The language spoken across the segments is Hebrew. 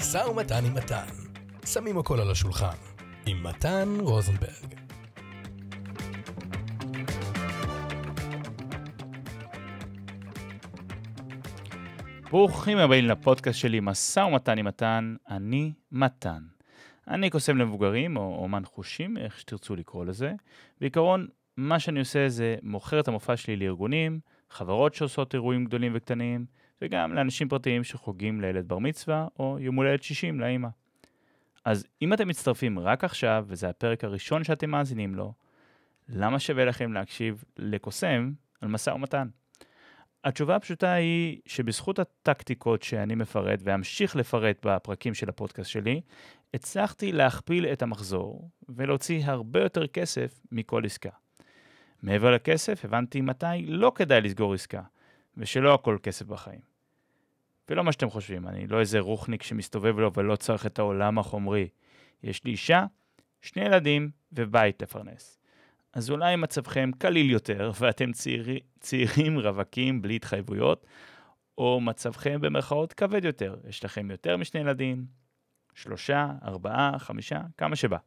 משא ומתן עם מתן. שמים הכל על השולחן. עם מתן רוזנברג. ברוכים הבאים לפודקאסט שלי, משא ומתן עם מתן, אני מתן. אני קוסם למבוגרים, או אומן חושים, איך שתרצו לקרוא לזה. בעיקרון, מה שאני עושה זה מוכר את המופע שלי לארגונים, חברות שעושות אירועים גדולים וקטנים, וגם לאנשים פרטיים שחוגים לילד בר מצווה, או יום הולדת 60 לאימא. אז אם אתם מצטרפים רק עכשיו, וזה הפרק הראשון שאתם מאזינים לו, למה שווה לכם להקשיב לקוסם על משא ומתן? התשובה הפשוטה היא שבזכות הטקטיקות שאני מפרט ואמשיך לפרט בפרקים של הפודקאסט שלי, הצלחתי להכפיל את המחזור ולהוציא הרבה יותר כסף מכל עסקה. מעבר לכסף, הבנתי מתי לא כדאי לסגור עסקה, ושלא הכל כסף בחיים. ולא מה שאתם חושבים, אני לא איזה רוחניק שמסתובב לו ולא צריך את העולם החומרי. יש לי אישה, שני ילדים ובית לפרנס. אז אולי מצבכם קליל יותר ואתם צעיר, צעירים רווקים בלי התחייבויות, או מצבכם במרכאות כבד יותר, יש לכם יותר משני ילדים, שלושה, ארבעה, חמישה, כמה שבא.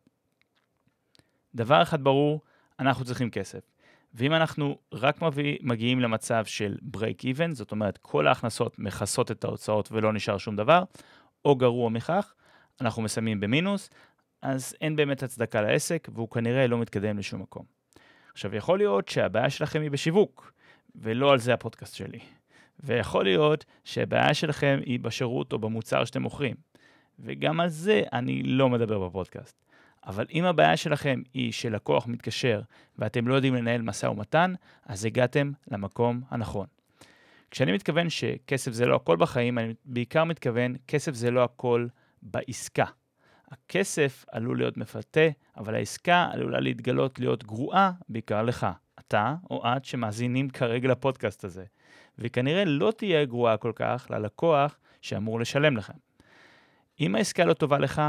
דבר אחד ברור, אנחנו צריכים כסף. ואם אנחנו רק מביא, מגיעים למצב של break even, זאת אומרת כל ההכנסות מכסות את ההוצאות ולא נשאר שום דבר, או גרוע מכך, אנחנו מסיימים במינוס, אז אין באמת הצדקה לעסק והוא כנראה לא מתקדם לשום מקום. עכשיו, יכול להיות שהבעיה שלכם היא בשיווק, ולא על זה הפודקאסט שלי. ויכול להיות שהבעיה שלכם היא בשירות או במוצר שאתם מוכרים, וגם על זה אני לא מדבר בפודקאסט. אבל אם הבעיה שלכם היא שלקוח מתקשר ואתם לא יודעים לנהל משא ומתן, אז הגעתם למקום הנכון. כשאני מתכוון שכסף זה לא הכל בחיים, אני בעיקר מתכוון כסף זה לא הכל בעסקה. הכסף עלול להיות מפתה, אבל העסקה עלולה להתגלות להיות גרועה בעיקר לך, אתה או את שמאזינים כרגע לפודקאסט הזה, וכנראה לא תהיה גרועה כל כך ללקוח שאמור לשלם לכם. אם העסקה לא טובה לך,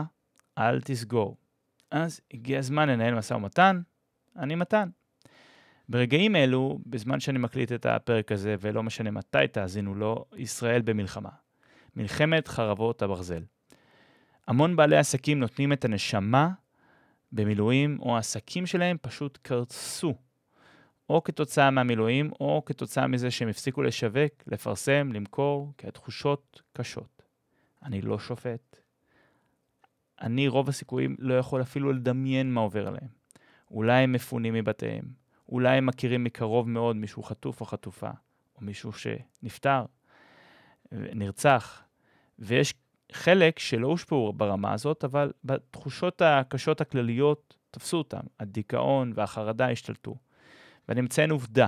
אל תסגור. אז הגיע הזמן לנהל משא ומתן, אני מתן. ברגעים אלו, בזמן שאני מקליט את הפרק הזה, ולא משנה מתי תאזינו לו, ישראל במלחמה. מלחמת חרבות הברזל. המון בעלי עסקים נותנים את הנשמה במילואים, או העסקים שלהם פשוט קרסו. או כתוצאה מהמילואים, או כתוצאה מזה שהם הפסיקו לשווק, לפרסם, למכור, כי התחושות קשות. אני לא שופט, אני רוב הסיכויים לא יכול אפילו לדמיין מה עובר עליהם. אולי הם מפונים מבתיהם, אולי הם מכירים מקרוב מאוד מישהו חטוף או חטופה, או מישהו שנפטר, נרצח, ויש חלק שלא הושפעו ברמה הזאת, אבל בתחושות הקשות הכלליות תפסו אותם, הדיכאון והחרדה השתלטו. ואני מציין עובדה,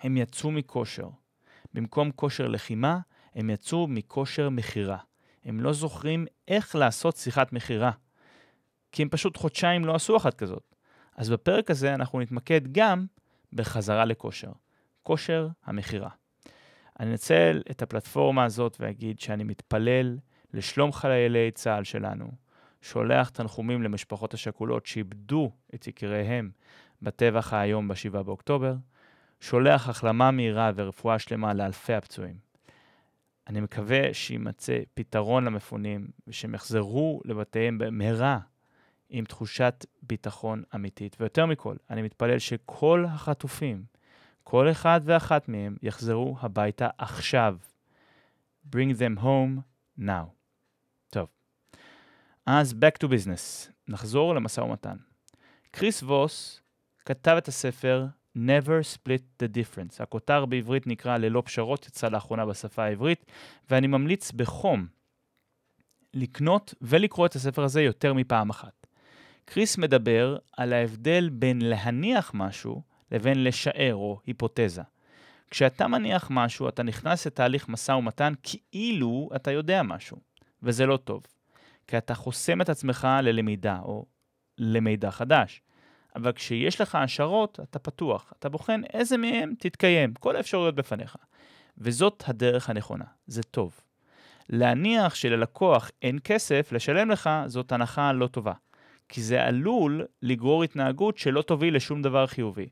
הם יצאו מכושר. במקום כושר לחימה, הם יצאו מכושר מכירה. הם לא זוכרים איך לעשות שיחת מכירה. כי הם פשוט חודשיים לא עשו אחת כזאת. אז בפרק הזה אנחנו נתמקד גם בחזרה לכושר. כושר המכירה. אני אנצל את הפלטפורמה הזאת ואגיד שאני מתפלל לשלום חיילי צה"ל שלנו, שולח תנחומים למשפחות השכולות שאיבדו את יקיריהם בטבח האיום ב-7 באוקטובר, שולח החלמה מהירה ורפואה שלמה לאלפי הפצועים. אני מקווה שיימצא פתרון למפונים ושהם יחזרו לבתיהם במהרה עם תחושת ביטחון אמיתית. ויותר מכל, אני מתפלל שכל החטופים, כל אחד ואחת מהם, יחזרו הביתה עכשיו. Bring them home now. טוב, אז back to business. נחזור למשא ומתן. קריס ווס כתב את הספר Never Split the Difference. הכותר בעברית נקרא ללא פשרות, יצא לאחרונה בשפה העברית, ואני ממליץ בחום לקנות ולקרוא את הספר הזה יותר מפעם אחת. קריס מדבר על ההבדל בין להניח משהו לבין לשער או היפותזה. כשאתה מניח משהו, אתה נכנס לתהליך משא ומתן כאילו אתה יודע משהו, וזה לא טוב. כי אתה חוסם את עצמך ללמידה או למידע חדש. אבל כשיש לך השערות, אתה פתוח. אתה בוחן איזה מהם תתקיים, כל האפשרויות בפניך. וזאת הדרך הנכונה, זה טוב. להניח שללקוח אין כסף לשלם לך, זאת הנחה לא טובה. כי זה עלול לגרור התנהגות שלא תוביל לשום דבר חיובי.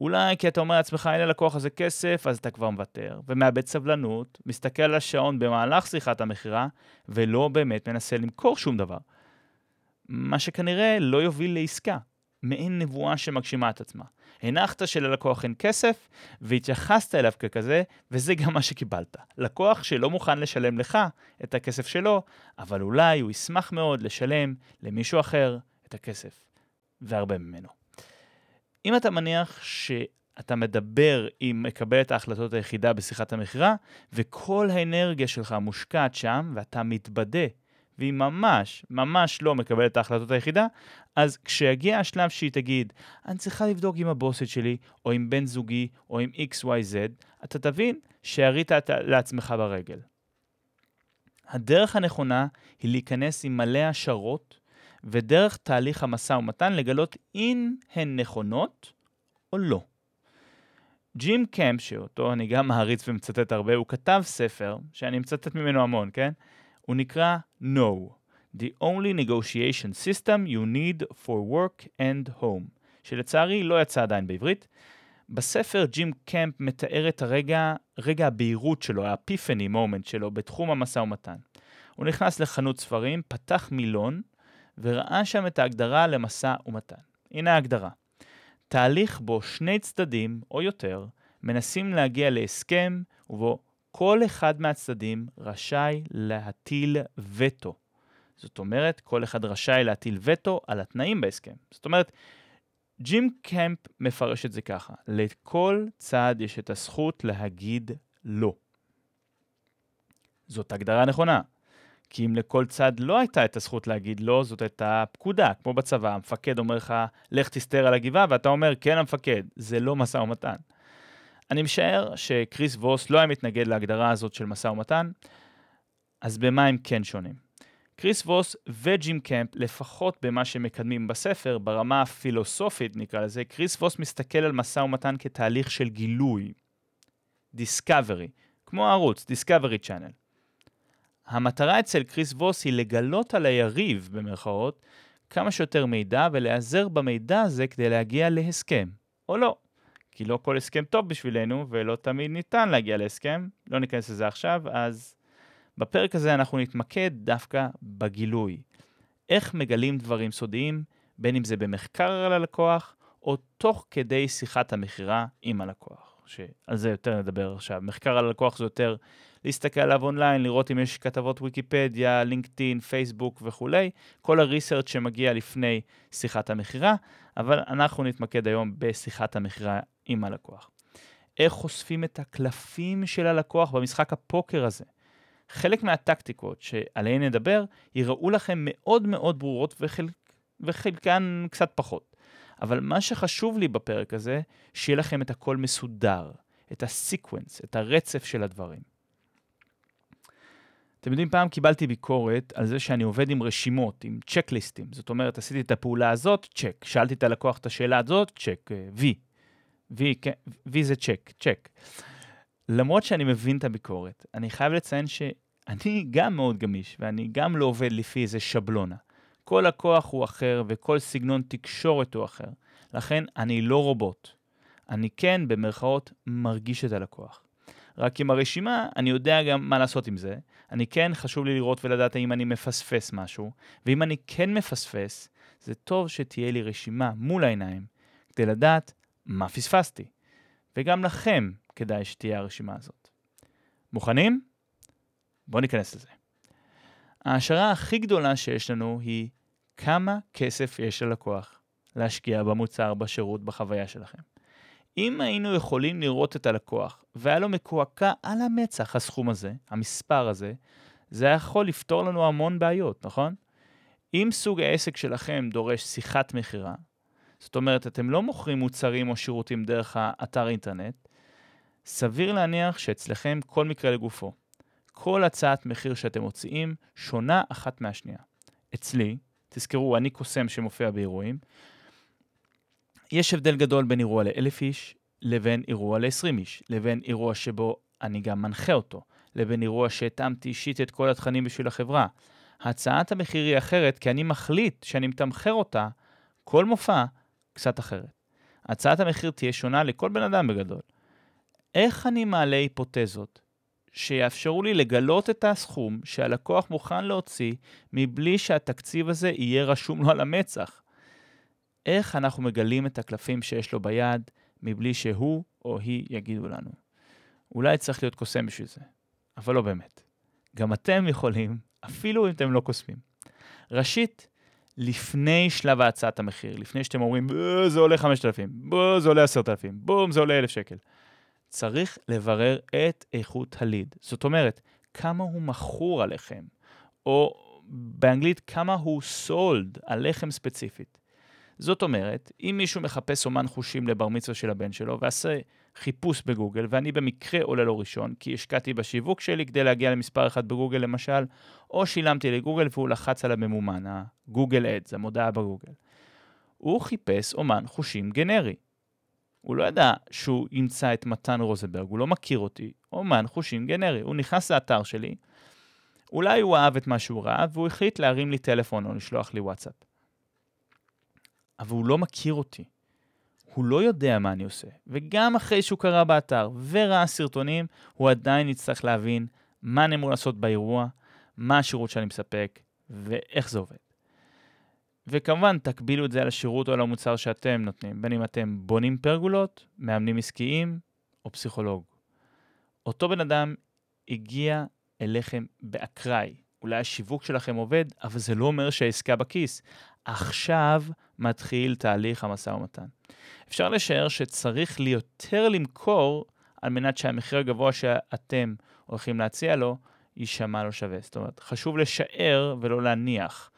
אולי כי אתה אומר לעצמך, אין ללקוח הזה כסף, אז אתה כבר מוותר, ומאבד סבלנות, מסתכל על השעון במהלך שיחת המכירה, ולא באמת מנסה למכור שום דבר. מה שכנראה לא יוביל לעסקה, מעין נבואה שמגשימה את עצמה. הנחת שללקוח אין כסף, והתייחסת אליו ככזה, וזה גם מה שקיבלת. לקוח שלא מוכן לשלם לך את הכסף שלו, אבל אולי הוא ישמח מאוד לשלם למישהו אחר את הכסף, והרבה ממנו. אם אתה מניח שאתה מדבר עם מקבל את ההחלטות היחידה בשיחת המכירה, וכל האנרגיה שלך מושקעת שם, ואתה מתבדה והיא ממש, ממש לא מקבלת את ההחלטות היחידה, אז כשיגיע השלב שהיא תגיד, אני צריכה לבדוק עם הבוסית שלי, או עם בן זוגי, או עם XYZ, אתה תבין שירית לעצמך ברגל. הדרך הנכונה היא להיכנס עם מלא השערות, ודרך תהליך המשא ומתן לגלות אם הן נכונות או לא. ג'ים קמפ, שאותו אני גם מעריץ ומצטט הרבה, הוא כתב ספר, שאני מצטט ממנו המון, כן? הוא נקרא No, The Only Negotiation System You Need for Work and Home, שלצערי לא יצא עדיין בעברית. בספר ג'ים קמפ מתאר את הרגע, רגע הבהירות שלו, האפיפני מומנט שלו בתחום המשא ומתן. הוא נכנס לחנות ספרים, פתח מילון, וראה שם את ההגדרה למשא ומתן. הנה ההגדרה. תהליך בו שני צדדים, או יותר, מנסים להגיע להסכם, ובו כל אחד מהצדדים רשאי להטיל וטו. זאת אומרת, כל אחד רשאי להטיל וטו על התנאים בהסכם. זאת אומרת, ג'ים קמפ מפרש את זה ככה, לכל צד יש את הזכות להגיד לא. זאת הגדרה נכונה. כי אם לכל צד לא הייתה את הזכות להגיד לא, זאת הייתה פקודה, כמו בצבא, המפקד אומר לך, לך תסתר על הגבעה, ואתה אומר, כן המפקד, זה לא משא ומתן. אני משער שקריס ווס לא היה מתנגד להגדרה הזאת של משא ומתן, אז במה הם כן שונים? קריס ווס וג'ים קמפ, לפחות במה שהם מקדמים בספר, ברמה הפילוסופית נקרא לזה, קריס ווס מסתכל על משא ומתן כתהליך של גילוי, דיסקאברי, כמו הערוץ, דיסקאברי צ'אנל. המטרה אצל קריס ווס היא לגלות על היריב, במרכאות, כמה שיותר מידע ולהיעזר במידע הזה כדי להגיע להסכם, או לא. כי לא כל הסכם טוב בשבילנו, ולא תמיד ניתן להגיע להסכם. לא ניכנס לזה עכשיו, אז בפרק הזה אנחנו נתמקד דווקא בגילוי. איך מגלים דברים סודיים, בין אם זה במחקר על הלקוח, או תוך כדי שיחת המכירה עם הלקוח, שעל זה יותר נדבר עכשיו. מחקר על הלקוח זה יותר להסתכל עליו אונליין, לראות אם יש כתבות ויקיפדיה, לינקדאין, פייסבוק וכולי, כל הריסרצ' שמגיע לפני שיחת המכירה, אבל אנחנו נתמקד היום בשיחת המכירה עם הלקוח. איך חושפים את הקלפים של הלקוח במשחק הפוקר הזה. חלק מהטקטיקות שעליהן נדבר יראו לכם מאוד מאוד ברורות וחלק, וחלקן קצת פחות. אבל מה שחשוב לי בפרק הזה, שיהיה לכם את הכל מסודר, את ה sequence, את הרצף של הדברים. אתם יודעים, פעם קיבלתי ביקורת על זה שאני עובד עם רשימות, עם צ'קליסטים. זאת אומרת, עשיתי את הפעולה הזאת, צ'ק. שאלתי את הלקוח את השאלה הזאת, צ'ק. וי. וי, כן, וי זה check, check. למרות שאני מבין את הביקורת, אני חייב לציין שאני גם מאוד גמיש, ואני גם לא עובד לפי איזה שבלונה. כל לקוח הוא אחר, וכל סגנון תקשורת הוא אחר. לכן, אני לא רובוט. אני כן, במרכאות, מרגיש את הלקוח. רק עם הרשימה, אני יודע גם מה לעשות עם זה. אני כן, חשוב לי לראות ולדעת האם אני מפספס משהו, ואם אני כן מפספס, זה טוב שתהיה לי רשימה מול העיניים, כדי לדעת מה פספסתי. וגם לכם כדאי שתהיה הרשימה הזאת. מוכנים? בואו ניכנס לזה. ההשערה הכי גדולה שיש לנו היא כמה כסף יש ללקוח להשקיע במוצר, בשירות, בחוויה שלכם. אם היינו יכולים לראות את הלקוח, והיה לו מקועקע על המצח הסכום הזה, המספר הזה, זה יכול לפתור לנו המון בעיות, נכון? אם סוג העסק שלכם דורש שיחת מכירה, זאת אומרת, אתם לא מוכרים מוצרים או שירותים דרך האתר אינטרנט, סביר להניח שאצלכם כל מקרה לגופו. כל הצעת מחיר שאתם מוציאים שונה אחת מהשנייה. אצלי, תזכרו, אני קוסם שמופיע באירועים, יש הבדל גדול בין אירוע לאלף איש לבין אירוע ל-20 איש, לבין אירוע שבו אני גם מנחה אותו, לבין אירוע שהתאמתי אישית את כל התכנים בשביל החברה. הצעת המחיר היא אחרת כי אני מחליט שאני מתמחר אותה, כל מופע, קצת אחרת. הצעת המחיר תהיה שונה לכל בן אדם בגדול. איך אני מעלה היפותזות שיאפשרו לי לגלות את הסכום שהלקוח מוכן להוציא מבלי שהתקציב הזה יהיה רשום לו על המצח? איך אנחנו מגלים את הקלפים שיש לו ביד מבלי שהוא או היא יגידו לנו? אולי צריך להיות קוסם בשביל זה, אבל לא באמת. גם אתם יכולים, אפילו אם אתם לא קוסמים. ראשית, לפני שלב הצעת המחיר, לפני שאתם אומרים, זה עולה 5,000, זה עולה 10,000, בום, זה עולה 1,000 שקל. צריך לברר את איכות הליד. זאת אומרת, כמה הוא מכור עליכם, או באנגלית, כמה הוא סולד עליכם ספציפית. זאת אומרת, אם מישהו מחפש אומן חושים לבר מצווה של הבן שלו, ועשה חיפוש בגוגל, ואני במקרה עולה לו ראשון, כי השקעתי בשיווק שלי כדי להגיע למספר אחד בגוגל למשל, או שילמתי לגוגל והוא לחץ על הממומן, הגוגל אדס, המודעה בגוגל. הוא חיפש אומן חושים גנרי. הוא לא ידע שהוא ימצא את מתן רוזנברג, הוא לא מכיר אותי, אומן חושים גנרי. הוא נכנס לאתר שלי, אולי הוא אהב את מה שהוא ראה, והוא החליט להרים לי טלפון או לשלוח לי וואטסאפ. אבל הוא לא מכיר אותי. הוא לא יודע מה אני עושה. וגם אחרי שהוא קרא באתר וראה סרטונים, הוא עדיין יצטרך להבין מה אני אמור לעשות באירוע, מה השירות שאני מספק ואיך זה עובד. וכמובן, תקבילו את זה על השירות או על המוצר שאתם נותנים, בין אם אתם בונים פרגולות, מאמנים עסקיים או פסיכולוג. אותו בן אדם הגיע אליכם באקראי. אולי השיווק שלכם עובד, אבל זה לא אומר שהעסקה בכיס. עכשיו מתחיל תהליך המשא ומתן. אפשר לשער שצריך לי למכור על מנת שהמחיר הגבוה שאתם הולכים להציע לו יישמע לו שווה. זאת אומרת, חשוב לשער ולא להניח.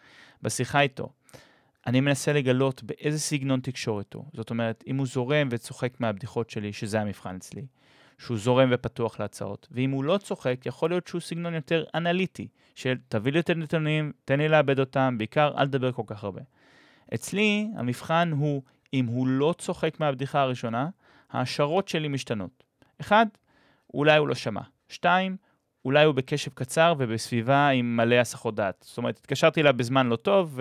בשיחה איתו, אני מנסה לגלות באיזה סגנון תקשורת הוא. זאת אומרת, אם הוא זורם וצוחק מהבדיחות שלי, שזה המבחן אצלי, שהוא זורם ופתוח להצעות, ואם הוא לא צוחק, יכול להיות שהוא סגנון יותר אנליטי, של תביא לי יותר נתונים, תן לי לאבד אותם, בעיקר אל תדבר כל כך הרבה. אצלי, המבחן הוא, אם הוא לא צוחק מהבדיחה הראשונה, ההשערות שלי משתנות. אחד, אולי הוא לא שמע. שתיים, אולי הוא בקשב קצר ובסביבה עם מלא הסחות דעת. זאת אומרת, התקשרתי אליו בזמן לא טוב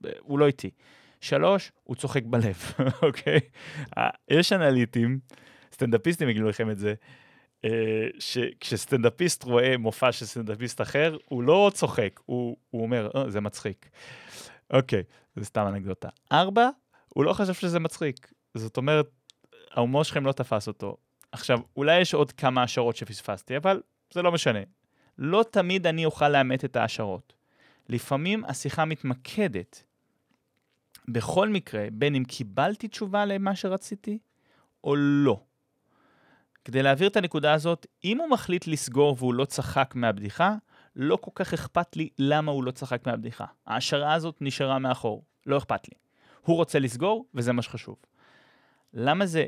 והוא לא איתי. שלוש, הוא צוחק בלב, אוקיי? יש אנליטים, סטנדאפיסטים יגידו לכם את זה, אה, שכשסטנדאפיסט רואה מופע של סטנדאפיסט אחר, הוא לא צוחק, הוא, הוא אומר, אה, זה מצחיק. אוקיי, זה סתם אנקדוטה. ארבע, הוא לא חשב שזה מצחיק. זאת אומרת, ההומור שלכם לא תפס אותו. עכשיו, אולי יש עוד כמה השערות שפספסתי, אבל זה לא משנה. לא תמיד אני אוכל לאמת את ההשערות. לפעמים השיחה מתמקדת. בכל מקרה, בין אם קיבלתי תשובה למה שרציתי או לא. כדי להעביר את הנקודה הזאת, אם הוא מחליט לסגור והוא לא צחק מהבדיחה, לא כל כך אכפת לי למה הוא לא צחק מהבדיחה. ההשערה הזאת נשארה מאחור, לא אכפת לי. הוא רוצה לסגור, וזה מה שחשוב. למה זה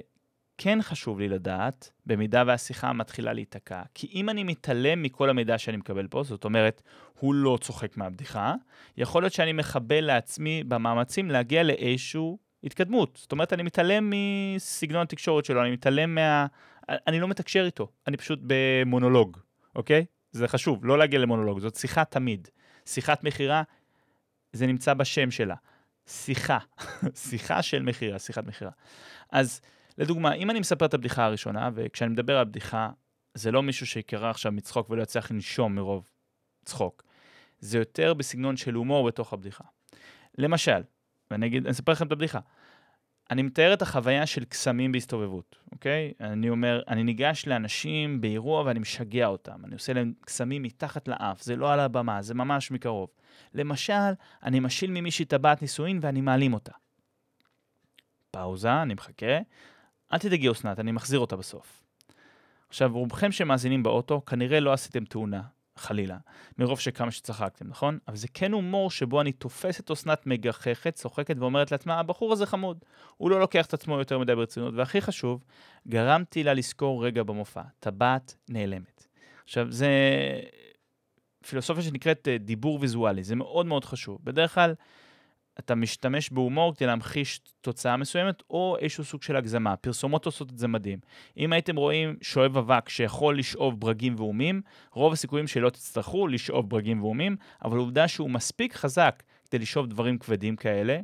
כן חשוב לי לדעת, במידה והשיחה מתחילה להיתקע? כי אם אני מתעלם מכל המידע שאני מקבל פה, זאת אומרת, הוא לא צוחק מהבדיחה, יכול להיות שאני מחבל לעצמי במאמצים להגיע לאיזשהו התקדמות. זאת אומרת, אני מתעלם מסגנון התקשורת שלו, אני מתעלם מה... אני לא מתקשר איתו, אני פשוט במונולוג, אוקיי? זה חשוב, לא להגיע למונולוג, זאת שיחה תמיד. שיחת מכירה, זה נמצא בשם שלה. שיחה, שיחה של מכירה, שיחת מכירה. אז לדוגמה, אם אני מספר את הבדיחה הראשונה, וכשאני מדבר על בדיחה, זה לא מישהו שיקרא עכשיו מצחוק ולא יצליח לנשום מרוב צחוק. זה יותר בסגנון של הומור בתוך הבדיחה. למשל, ואני אגיד, אני אספר לכם את הבדיחה. אני מתאר את החוויה של קסמים בהסתובבות, אוקיי? אני אומר, אני ניגש לאנשים באירוע ואני משגע אותם. אני עושה להם קסמים מתחת לאף, זה לא על הבמה, זה ממש מקרוב. למשל, אני משיל ממישהי טבעת נישואין ואני מעלים אותה. פאוזה, אני מחכה. אל תדאגי אסנת, אני מחזיר אותה בסוף. עכשיו, רובכם שמאזינים באוטו, כנראה לא עשיתם תאונה. חלילה, מרוב שכמה שצחקתם, נכון? אבל זה כן הומור שבו אני תופס את אסנת מגחכת, צוחקת ואומרת לעצמה, הבחור הזה חמוד, הוא לא לוקח את עצמו יותר מדי ברצינות, והכי חשוב, גרמתי לה לזכור רגע במופע, טבעת נעלמת. עכשיו, זה פילוסופיה שנקראת אה, דיבור ויזואלי, זה מאוד מאוד חשוב. בדרך כלל, אתה משתמש בהומור כדי להמחיש תוצאה מסוימת, או איזשהו סוג של הגזמה. פרסומות עושות את זה מדהים. אם הייתם רואים שואב אבק שיכול לשאוב ברגים ואומים, רוב הסיכויים שלא תצטרכו לשאוב ברגים ואומים, אבל עובדה שהוא מספיק חזק כדי לשאוב דברים כבדים כאלה,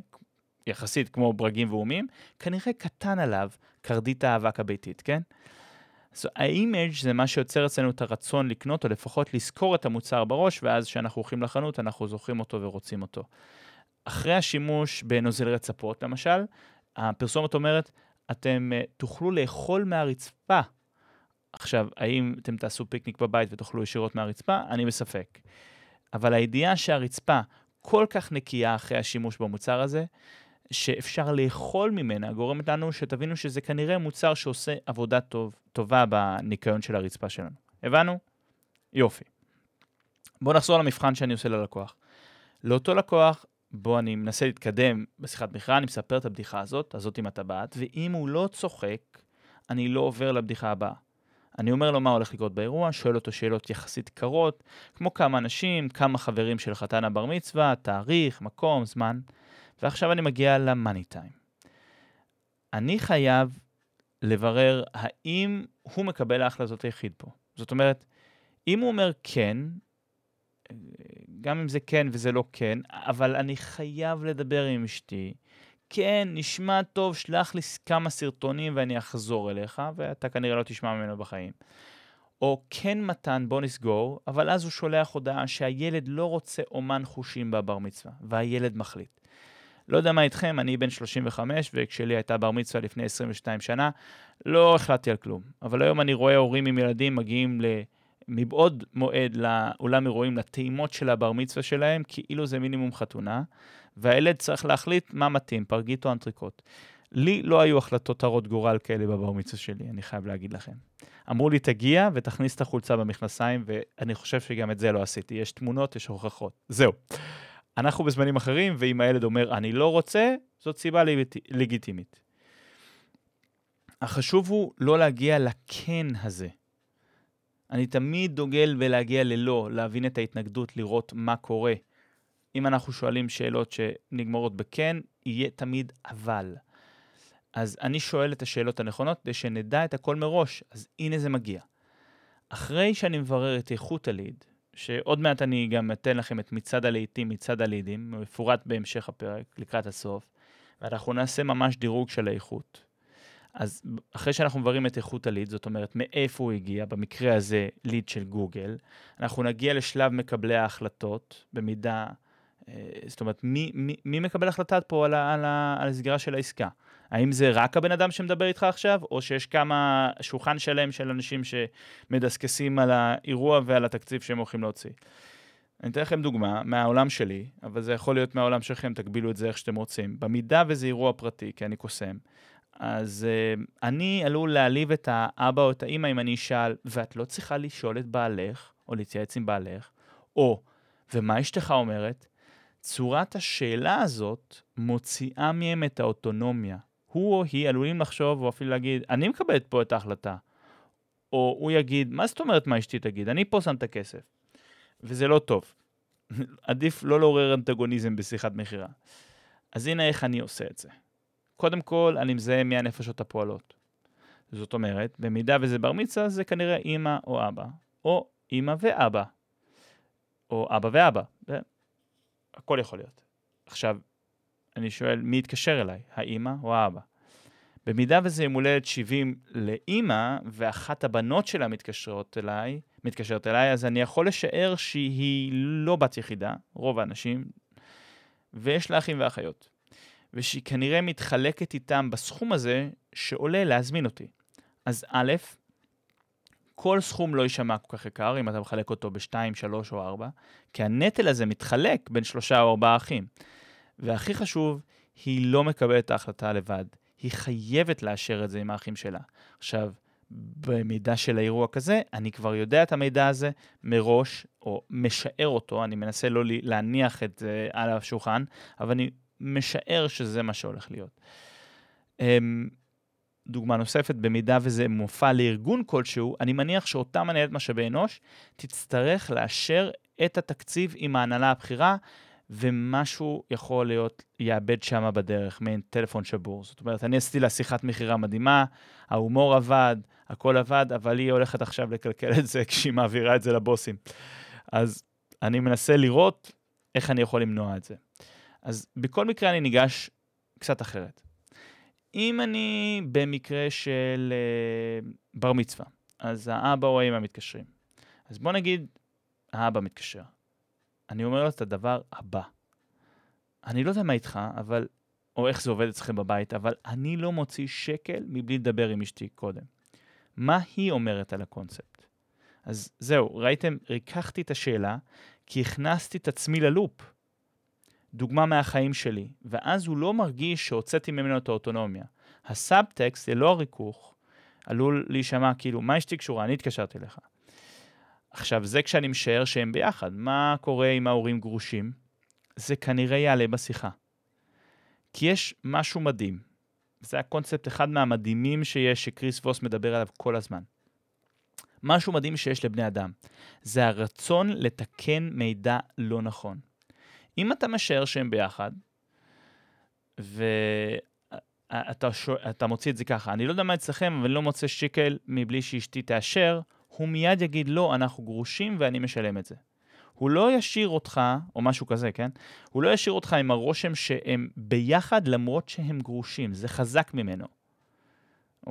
יחסית כמו ברגים ואומים, כנראה קטן עליו קרדית האבק הביתית, כן? אז so, ה image זה מה שיוצר אצלנו את הרצון לקנות, או לפחות לזכור את המוצר בראש, ואז כשאנחנו הולכים לחנות, אנחנו זוכרים אותו ורוצים אותו. אחרי השימוש בנוזל רצפות, למשל, הפרסומת אומרת, אתם uh, תוכלו לאכול מהרצפה. עכשיו, האם אתם תעשו פיקניק בבית ותאכלו ישירות מהרצפה? אני בספק. אבל הידיעה שהרצפה כל כך נקייה אחרי השימוש במוצר הזה, שאפשר לאכול ממנה, גורמת לנו שתבינו שזה כנראה מוצר שעושה עבודה טוב, טובה בניקיון של הרצפה שלנו. הבנו? יופי. בואו נחזור למבחן שאני עושה ללקוח. לאותו לקוח, בו אני מנסה להתקדם בשיחת מכירה, אני מספר את הבדיחה הזאת, הזאת עם הטבעת, ואם הוא לא צוחק, אני לא עובר לבדיחה הבאה. אני אומר לו מה הולך לקרות באירוע, שואל אותו שאלות יחסית קרות, כמו כמה אנשים, כמה חברים של חתן הבר מצווה, תאריך, מקום, זמן, ועכשיו אני מגיע למאני טיים. אני חייב לברר האם הוא מקבל ההחלטות היחיד פה. זאת אומרת, אם הוא אומר כן, גם אם זה כן וזה לא כן, אבל אני חייב לדבר עם אשתי, כן, נשמע טוב, שלח לי כמה סרטונים ואני אחזור אליך, ואתה כנראה לא תשמע ממנו בחיים. או כן מתן, בוא נסגור, אבל אז הוא שולח הודעה שהילד לא רוצה אומן חושים בבר מצווה, והילד מחליט. לא יודע מה איתכם, אני בן 35, וכשלי הייתה בר מצווה לפני 22 שנה, לא החלטתי על כלום. אבל היום אני רואה הורים עם ילדים מגיעים ל... מבעוד מועד לאולם אירועים, לטעימות של הבר מצווה שלהם, כאילו זה מינימום חתונה, והילד צריך להחליט מה מתאים, פרגית או אנטריקוט. לי לא היו החלטות הרות גורל כאלה בבר מצווה שלי, אני חייב להגיד לכם. אמרו לי, תגיע ותכניס את החולצה במכנסיים, ואני חושב שגם את זה לא עשיתי. יש תמונות, יש הוכחות. זהו. אנחנו בזמנים אחרים, ואם הילד אומר, אני לא רוצה, זאת סיבה לגיטימית. החשוב הוא לא להגיע לכן הזה. אני תמיד דוגל בלהגיע ללא, להבין את ההתנגדות, לראות מה קורה. אם אנחנו שואלים שאלות שנגמרות בכן, יהיה תמיד אבל. אז אני שואל את השאלות הנכונות כדי שנדע את הכל מראש, אז הנה זה מגיע. אחרי שאני מברר את איכות הליד, שעוד מעט אני גם אתן לכם את מצעד הלעיתים, מצעד הלידים, מפורט בהמשך הפרק, לקראת הסוף, ואנחנו נעשה ממש דירוג של האיכות. אז אחרי שאנחנו מבררים את איכות הליד, זאת אומרת, מאיפה הוא הגיע, במקרה הזה ליד של גוגל, אנחנו נגיע לשלב מקבלי ההחלטות, במידה, אה, זאת אומרת, מי, מי, מי מקבל החלטה פה על, על, על הסגירה של העסקה? האם זה רק הבן אדם שמדבר איתך עכשיו, או שיש כמה, שולחן שלם של אנשים שמדסקסים על האירוע ועל התקציב שהם הולכים להוציא? אני אתן לכם דוגמה מהעולם שלי, אבל זה יכול להיות מהעולם שלכם, תגבילו את זה איך שאתם רוצים. במידה וזה אירוע פרטי, כי אני קוסם, אז uh, אני עלול להעליב את האבא או את האימא אם אני אשאל, ואת לא צריכה לשאול את בעלך, או להתייעץ עם בעלך, או, ומה אשתך אומרת? צורת השאלה הזאת מוציאה מהם את האוטונומיה. הוא או היא עלולים לחשוב, או אפילו להגיד, אני מקבלת פה את ההחלטה. או הוא יגיד, מה זאת אומרת מה אשתי תגיד? אני פה שם את הכסף. וזה לא טוב. עדיף לא לעורר אנטגוניזם בשיחת מכירה. אז הנה איך אני עושה את זה. קודם כל, אני מזהה מי הנפשות הפועלות. זאת אומרת, במידה וזה בר מצווה, זה כנראה אימא או אבא, או אימא ואבא, או אבא ואבא, הכל יכול להיות. עכשיו, אני שואל, מי יתקשר אליי, האימא או האבא? במידה וזה יום הולדת 70 לאימא, ואחת הבנות שלה מתקשרות אליי, מתקשרת אליי, אז אני יכול לשער שהיא לא בת יחידה, רוב האנשים, ויש לה אחים ואחיות. ושהיא כנראה מתחלקת איתם בסכום הזה שעולה להזמין אותי. אז א', כל סכום לא יישמע כל כך יקר אם אתה מחלק אותו ב-2, 3 או 4, כי הנטל הזה מתחלק בין שלושה או ארבעה אחים. והכי חשוב, היא לא מקבלת את ההחלטה לבד. היא חייבת לאשר את זה עם האחים שלה. עכשיו, במידע של האירוע כזה, אני כבר יודע את המידע הזה מראש, או משער אותו, אני מנסה לא להניח את זה על השולחן, אבל אני משער שזה מה שהולך להיות. אמ, דוגמה נוספת, במידה וזה מופע לארגון כלשהו, אני מניח שאותה מנהלת משאבי אנוש תצטרך לאשר את התקציב עם ההנהלה הבכירה, ומשהו יכול להיות, יאבד שם בדרך, מעין טלפון שבור. זאת אומרת, אני עשיתי לה שיחת מכירה מדהימה, ההומור עבד, הכל עבד, אבל היא הולכת עכשיו לקלקל את זה כשהיא מעבירה את זה לבוסים. אז אני מנסה לראות איך אני יכול למנוע את זה. אז בכל מקרה אני ניגש קצת אחרת. אם אני במקרה של uh, בר מצווה, אז האבא או האמא מתקשרים. אז בוא נגיד, האבא מתקשר. אני אומר לו את הדבר הבא. אני לא יודע מה איתך, אבל, או איך זה עובד אצלכם בבית, אבל אני לא מוציא שקל מבלי לדבר עם אשתי קודם. מה היא אומרת על הקונספט? אז זהו, ראיתם, ריככתי את השאלה, כי הכנסתי את עצמי ללופ. דוגמה מהחיים שלי, ואז הוא לא מרגיש שהוצאתי ממנו את האוטונומיה. הסאבטקסט, ללא הריכוך, עלול להישמע כאילו, מה אשתי קשורה? אני התקשרתי אליך. עכשיו, זה כשאני משער שהם ביחד. מה קורה אם ההורים גרושים? זה כנראה יעלה בשיחה. כי יש משהו מדהים. זה הקונספט אחד מהמדהימים שיש, שקריס ווס מדבר עליו כל הזמן. משהו מדהים שיש לבני אדם. זה הרצון לתקן מידע לא נכון. אם אתה משער שהם ביחד, ואתה שו... מוציא את זה ככה, אני לא יודע מה אצלכם, אבל אני לא מוצא שיקל מבלי שאשתי תאשר, הוא מיד יגיד, לא, אנחנו גרושים ואני משלם את זה. הוא לא ישאיר אותך, או משהו כזה, כן? הוא לא ישאיר אותך עם הרושם שהם ביחד למרות שהם גרושים, זה חזק ממנו.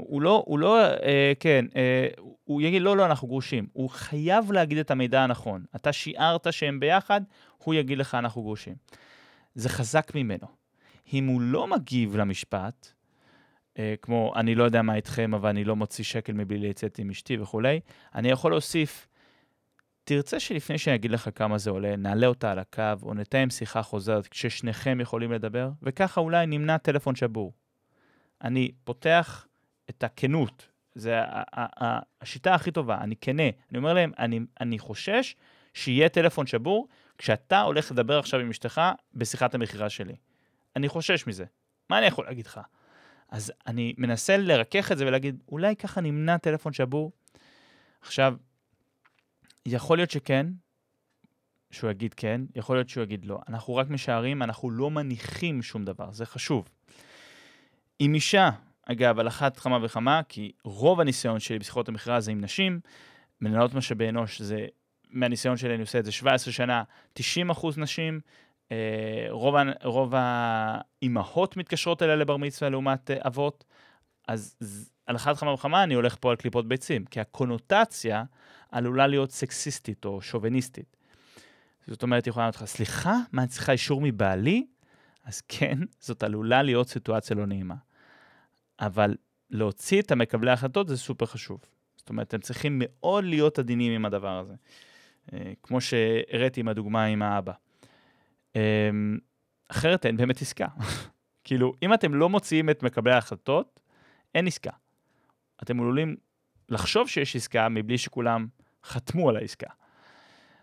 הוא לא, הוא לא, אה, כן, אה, הוא יגיד, לא, לא, אנחנו גרושים. הוא חייב להגיד את המידע הנכון. אתה שיערת שהם ביחד, הוא יגיד לך, אנחנו גרושים. זה חזק ממנו. אם הוא לא מגיב למשפט, אה, כמו, אני לא יודע מה איתכם, אבל אני לא מוציא שקל מבלי לצאת עם אשתי וכולי, אני יכול להוסיף, תרצה שלפני שאני אגיד לך כמה זה עולה, נעלה אותה על הקו, או נתאם שיחה חוזרת כששניכם יכולים לדבר, וככה אולי נמנע טלפון שבור. אני פותח את הכנות, זה השיטה הכי טובה, אני כנה. אני אומר להם, אני, אני חושש שיהיה טלפון שבור כשאתה הולך לדבר עכשיו עם אשתך בשיחת המכירה שלי. אני חושש מזה. מה אני יכול להגיד לך? אז אני מנסה לרכך את זה ולהגיד, אולי ככה נמנע טלפון שבור? עכשיו, יכול להיות שכן, שהוא יגיד כן, יכול להיות שהוא יגיד לא. אנחנו רק משערים, אנחנו לא מניחים שום דבר, זה חשוב. אם אישה אגב, על אחת כמה וכמה, כי רוב הניסיון שלי בשיחות המכירה זה עם נשים, מנהלות משאבי אנוש, זה, מהניסיון שלי אני עושה את זה 17 שנה, 90 אחוז נשים, אה, רוב, רוב האימהות מתקשרות אליה לבר מצווה לעומת אה, אבות, אז על אחת כמה וכמה אני הולך פה על קליפות ביצים, כי הקונוטציה עלולה להיות סקסיסטית או שוביניסטית. זאת אומרת, היא יכולה לענות לך, סליחה, מה, אני צריכה אישור מבעלי? אז כן, זאת עלולה להיות סיטואציה לא נעימה. אבל להוציא את המקבלי ההחלטות זה סופר חשוב. זאת אומרת, הם צריכים מאוד להיות עדינים עם הדבר הזה. אה, כמו שהראיתי עם הדוגמה עם האבא. אה, אחרת אין באמת עסקה. כאילו, אם אתם לא מוציאים את מקבלי ההחלטות, אין עסקה. אתם עלולים לחשוב שיש עסקה מבלי שכולם חתמו על העסקה.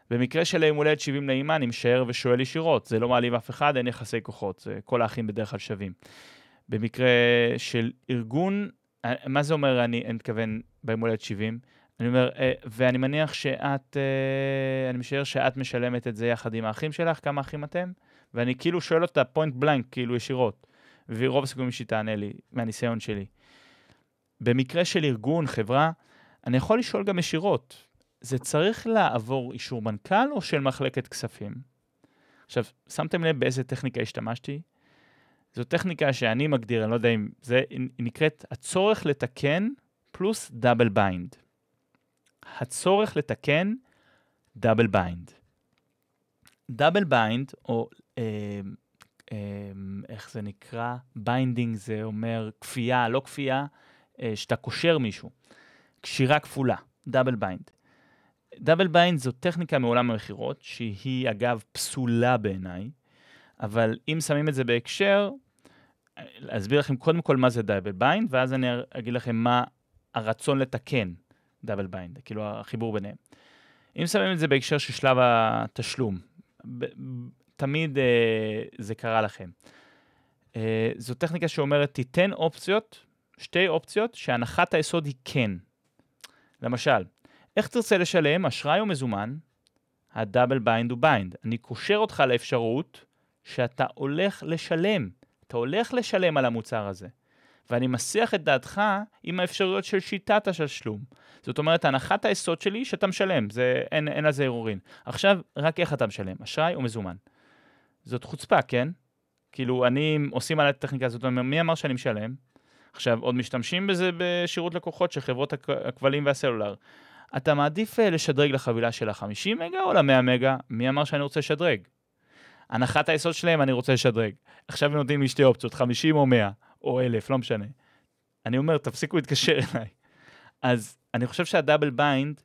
במקרה של יום הולדת 70 לאימא, אני משער ושואל ישירות, זה לא מעליב אף אחד, אין יחסי כוחות, זה כל האחים בדרך כלל שווים. במקרה של ארגון, אה, מה זה אומר, אני, אני מתכוון ביום הולדת 70? אני אומר, אה, ואני מניח שאת, אה, אני משער שאת משלמת את זה יחד עם האחים שלך, כמה אחים אתם? ואני כאילו שואל אותה פוינט בלנק, כאילו ישירות. ורוב הסיכויים שהיא תענה לי, מהניסיון שלי. במקרה של ארגון, חברה, אני יכול לשאול גם ישירות, זה צריך לעבור אישור מנכ"ל או של מחלקת כספים? עכשיו, שמתם לב באיזה טכניקה השתמשתי? זו טכניקה שאני מגדיר, אני לא יודע אם זה, היא נקראת הצורך לתקן פלוס double bind. הצורך לתקן double bind. Double bind, או אה, אה, איך זה נקרא? binding זה אומר כפייה, לא כפייה, אה, שאתה קושר מישהו. קשירה כפולה, double bind. Double bind זו טכניקה מעולם המכירות, שהיא אגב פסולה בעיניי, אבל אם שמים את זה בהקשר, להסביר לכם קודם כל מה זה double bind, ואז אני אגיד לכם מה הרצון לתקן double bind, כאילו החיבור ביניהם. אם שמים את זה בהקשר של שלב התשלום, תמיד אה, זה קרה לכם. אה, זו טכניקה שאומרת, תיתן אופציות, שתי אופציות, שהנחת היסוד היא כן. למשל, איך תרצה לשלם, אשראי או מזומן? ה double bind הוא bind. אני קושר אותך לאפשרות שאתה הולך לשלם. אתה הולך לשלם על המוצר הזה. ואני מסיח את דעתך עם האפשרויות של שיטת התשלום. זאת אומרת, הנחת היסוד שלי היא שאתה משלם, זה, אין, אין על זה ערעורין. עכשיו, רק איך אתה משלם, אשראי או מזומן. זאת חוצפה, כן? כאילו, אני, עושים עליי טכניקה הזאת, מי אמר שאני משלם? עכשיו, עוד משתמשים בזה בשירות לקוחות של חברות הכ- הכבלים והסלולר. אתה מעדיף אה, לשדרג לחבילה של ה-50 מגה או ל-100 מגה? מי אמר שאני רוצה לשדרג? הנחת היסוד שלהם, אני רוצה לשדרג. עכשיו הם נותנים לי שתי אופציות, 50 או 100, או 1,000, לא משנה. אני אומר, תפסיקו להתקשר אליי. אז אני חושב שה double bind,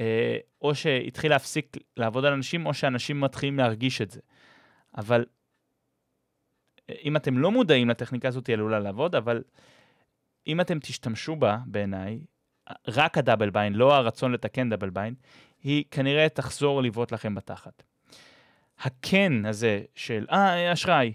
אה, או שהתחיל להפסיק לעבוד על אנשים, או שאנשים מתחילים להרגיש את זה. אבל אה, אם אתם לא מודעים לטכניקה הזאת, היא עלולה לעבוד, אבל אם אתם תשתמשו בה, בעיניי, רק ה double bind, לא הרצון לתקן double bind, היא כנראה תחזור לבעוט לכם בתחת. הכן הזה של, אה, אשראי,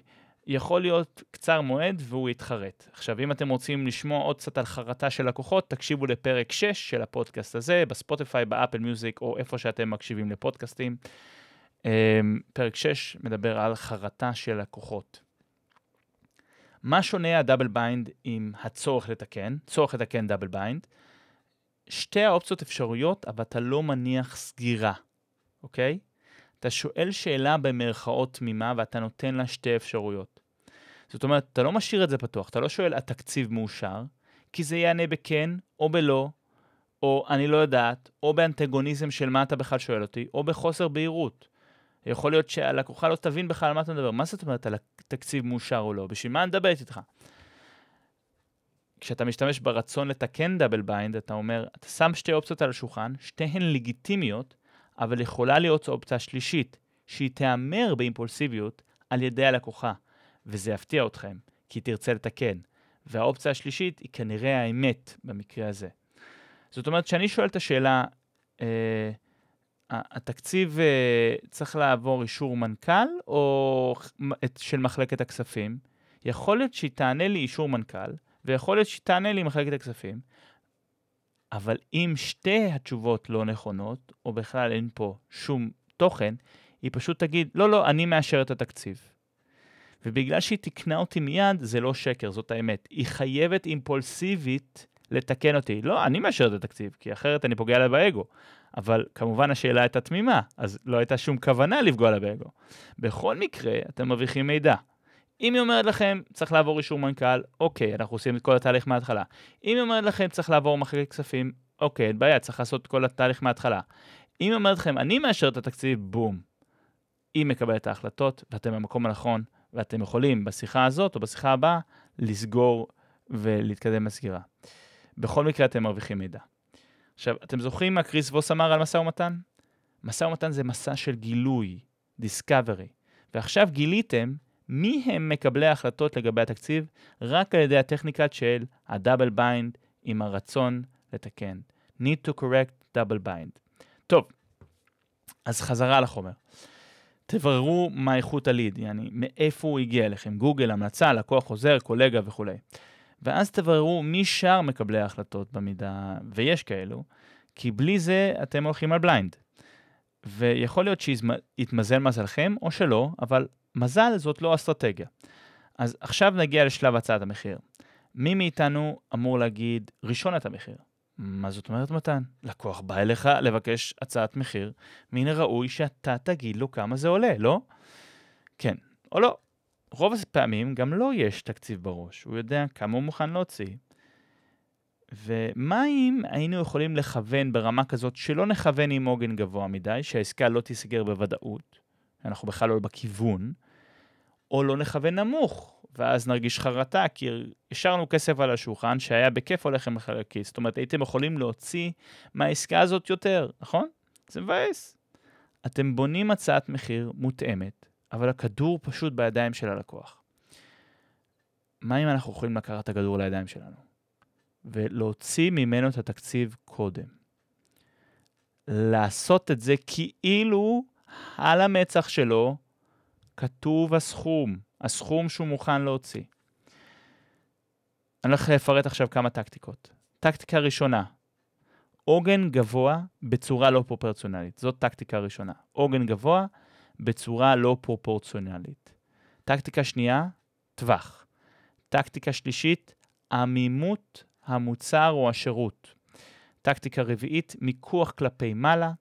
יכול להיות קצר מועד והוא יתחרט. עכשיו, אם אתם רוצים לשמוע עוד קצת על חרטה של לקוחות, תקשיבו לפרק 6 של הפודקאסט הזה, בספוטיפיי, באפל מיוזיק, או איפה שאתם מקשיבים לפודקאסטים. אמ, פרק 6 מדבר על חרטה של לקוחות. מה שונה ה double bind עם הצורך לתקן? צורך לתקן double bind. שתי האופציות אפשרויות, אבל אתה לא מניח סגירה, אוקיי? אתה שואל שאלה במרכאות תמימה ואתה נותן לה שתי אפשרויות. זאת אומרת, אתה לא משאיר את זה פתוח, אתה לא שואל, התקציב מאושר, כי זה יענה בכן או בלא, או אני לא יודעת, או באנטגוניזם של מה אתה בכלל שואל אותי, או בחוסר בהירות. יכול להיות שהלקוחה לא תבין בכלל על מה אתה מדבר. מה זאת אומרת על התקציב מאושר או לא? בשביל מה אני מדברת איתך? כשאתה משתמש ברצון לתקן double bind, אתה אומר, אתה שם שתי אופציות על השולחן, שתיהן לגיטימיות, אבל יכולה להיות אופציה שלישית, שהיא תיאמר באימפולסיביות על ידי הלקוחה, וזה יפתיע אתכם, כי תרצה לתקן. והאופציה השלישית היא כנראה האמת במקרה הזה. זאת אומרת, כשאני שואל את השאלה, אה, התקציב אה, צריך לעבור אישור מנכ"ל או את, של מחלקת הכספים? יכול להיות שהיא תענה לי אישור מנכ"ל, ויכול להיות שהיא תענה לי מחלקת הכספים, אבל אם שתי התשובות לא נכונות, או בכלל אין פה שום תוכן, היא פשוט תגיד, לא, לא, אני מאשר את התקציב. ובגלל שהיא תקנה אותי מיד, זה לא שקר, זאת האמת. היא חייבת אימפולסיבית לתקן אותי. לא, אני מאשר את התקציב, כי אחרת אני פוגע לה באגו. אבל כמובן השאלה הייתה תמימה, אז לא הייתה שום כוונה לפגוע לה באגו. בכל מקרה, אתם מרוויחים מידע. אם היא אומרת לכם, צריך לעבור אישור מנכ"ל, אוקיי, אנחנו עושים את כל התהליך מההתחלה. אם היא אומרת לכם, צריך לעבור מחלקת כספים, אוקיי, אין בעיה, צריך לעשות את כל התהליך מההתחלה. אם היא אומרת לכם, אני מאשר את התקציב, בום. היא מקבלת את ההחלטות, ואתם במקום הנכון, ואתם יכולים בשיחה הזאת או בשיחה הבאה לסגור ולהתקדם בסגירה. בכל מקרה אתם מרוויחים מידע. עכשיו, אתם זוכרים מה קריס ווס אמר על משא ומתן? משא ומתן זה מסע של גילוי, discovery. ועכשיו גיליתם מי הם מקבלי ההחלטות לגבי התקציב רק על ידי הטכניקה של ה double bind עם הרצון לתקן. need to correct double bind. טוב, אז חזרה לחומר. תבררו מה איכות הליד, יעני, מאיפה הוא הגיע אליכם, גוגל, המלצה, לקוח חוזר, קולגה וכולי. ואז תבררו מי שאר מקבלי ההחלטות במידה, ויש כאלו, כי בלי זה אתם הולכים על בליינד. ויכול להיות שיתמזל מזלכם או שלא, אבל מזל זאת לא אסטרטגיה. אז עכשיו נגיע לשלב הצעת המחיר. מי מאיתנו אמור להגיד ראשון את המחיר? מה זאת אומרת מתן? לקוח בא אליך לבקש הצעת מחיר, מן הראוי שאתה תגיד לו כמה זה עולה, לא? כן או לא. רוב הפעמים גם לא יש תקציב בראש, הוא יודע כמה הוא מוכן להוציא. ומה אם היינו יכולים לכוון ברמה כזאת שלא נכוון עם עוגן גבוה מדי, שהעסקה לא תיסגר בוודאות, אנחנו בכלל לא בכיוון, או לא נכוון נמוך, ואז נרגיש חרטה, כי השארנו כסף על השולחן שהיה בכיף הולך עם לכיס. זאת אומרת, הייתם יכולים להוציא מהעסקה הזאת יותר, נכון? זה מבאס. אתם בונים הצעת מחיר מותאמת, אבל הכדור פשוט בידיים של הלקוח. מה אם אנחנו יכולים לקחת את הכדור לידיים שלנו ולהוציא ממנו את התקציב קודם? לעשות את זה כאילו על המצח שלו כתוב הסכום, הסכום שהוא מוכן להוציא. אני הולך לפרט עכשיו כמה טקטיקות. טקטיקה ראשונה, עוגן גבוה בצורה לא פרופורציונלית. זאת טקטיקה ראשונה. עוגן גבוה בצורה לא פרופורציונלית. טקטיקה שנייה, טווח. טקטיקה שלישית, עמימות המוצר או השירות. טקטיקה רביעית, מיקוח כלפי מעלה.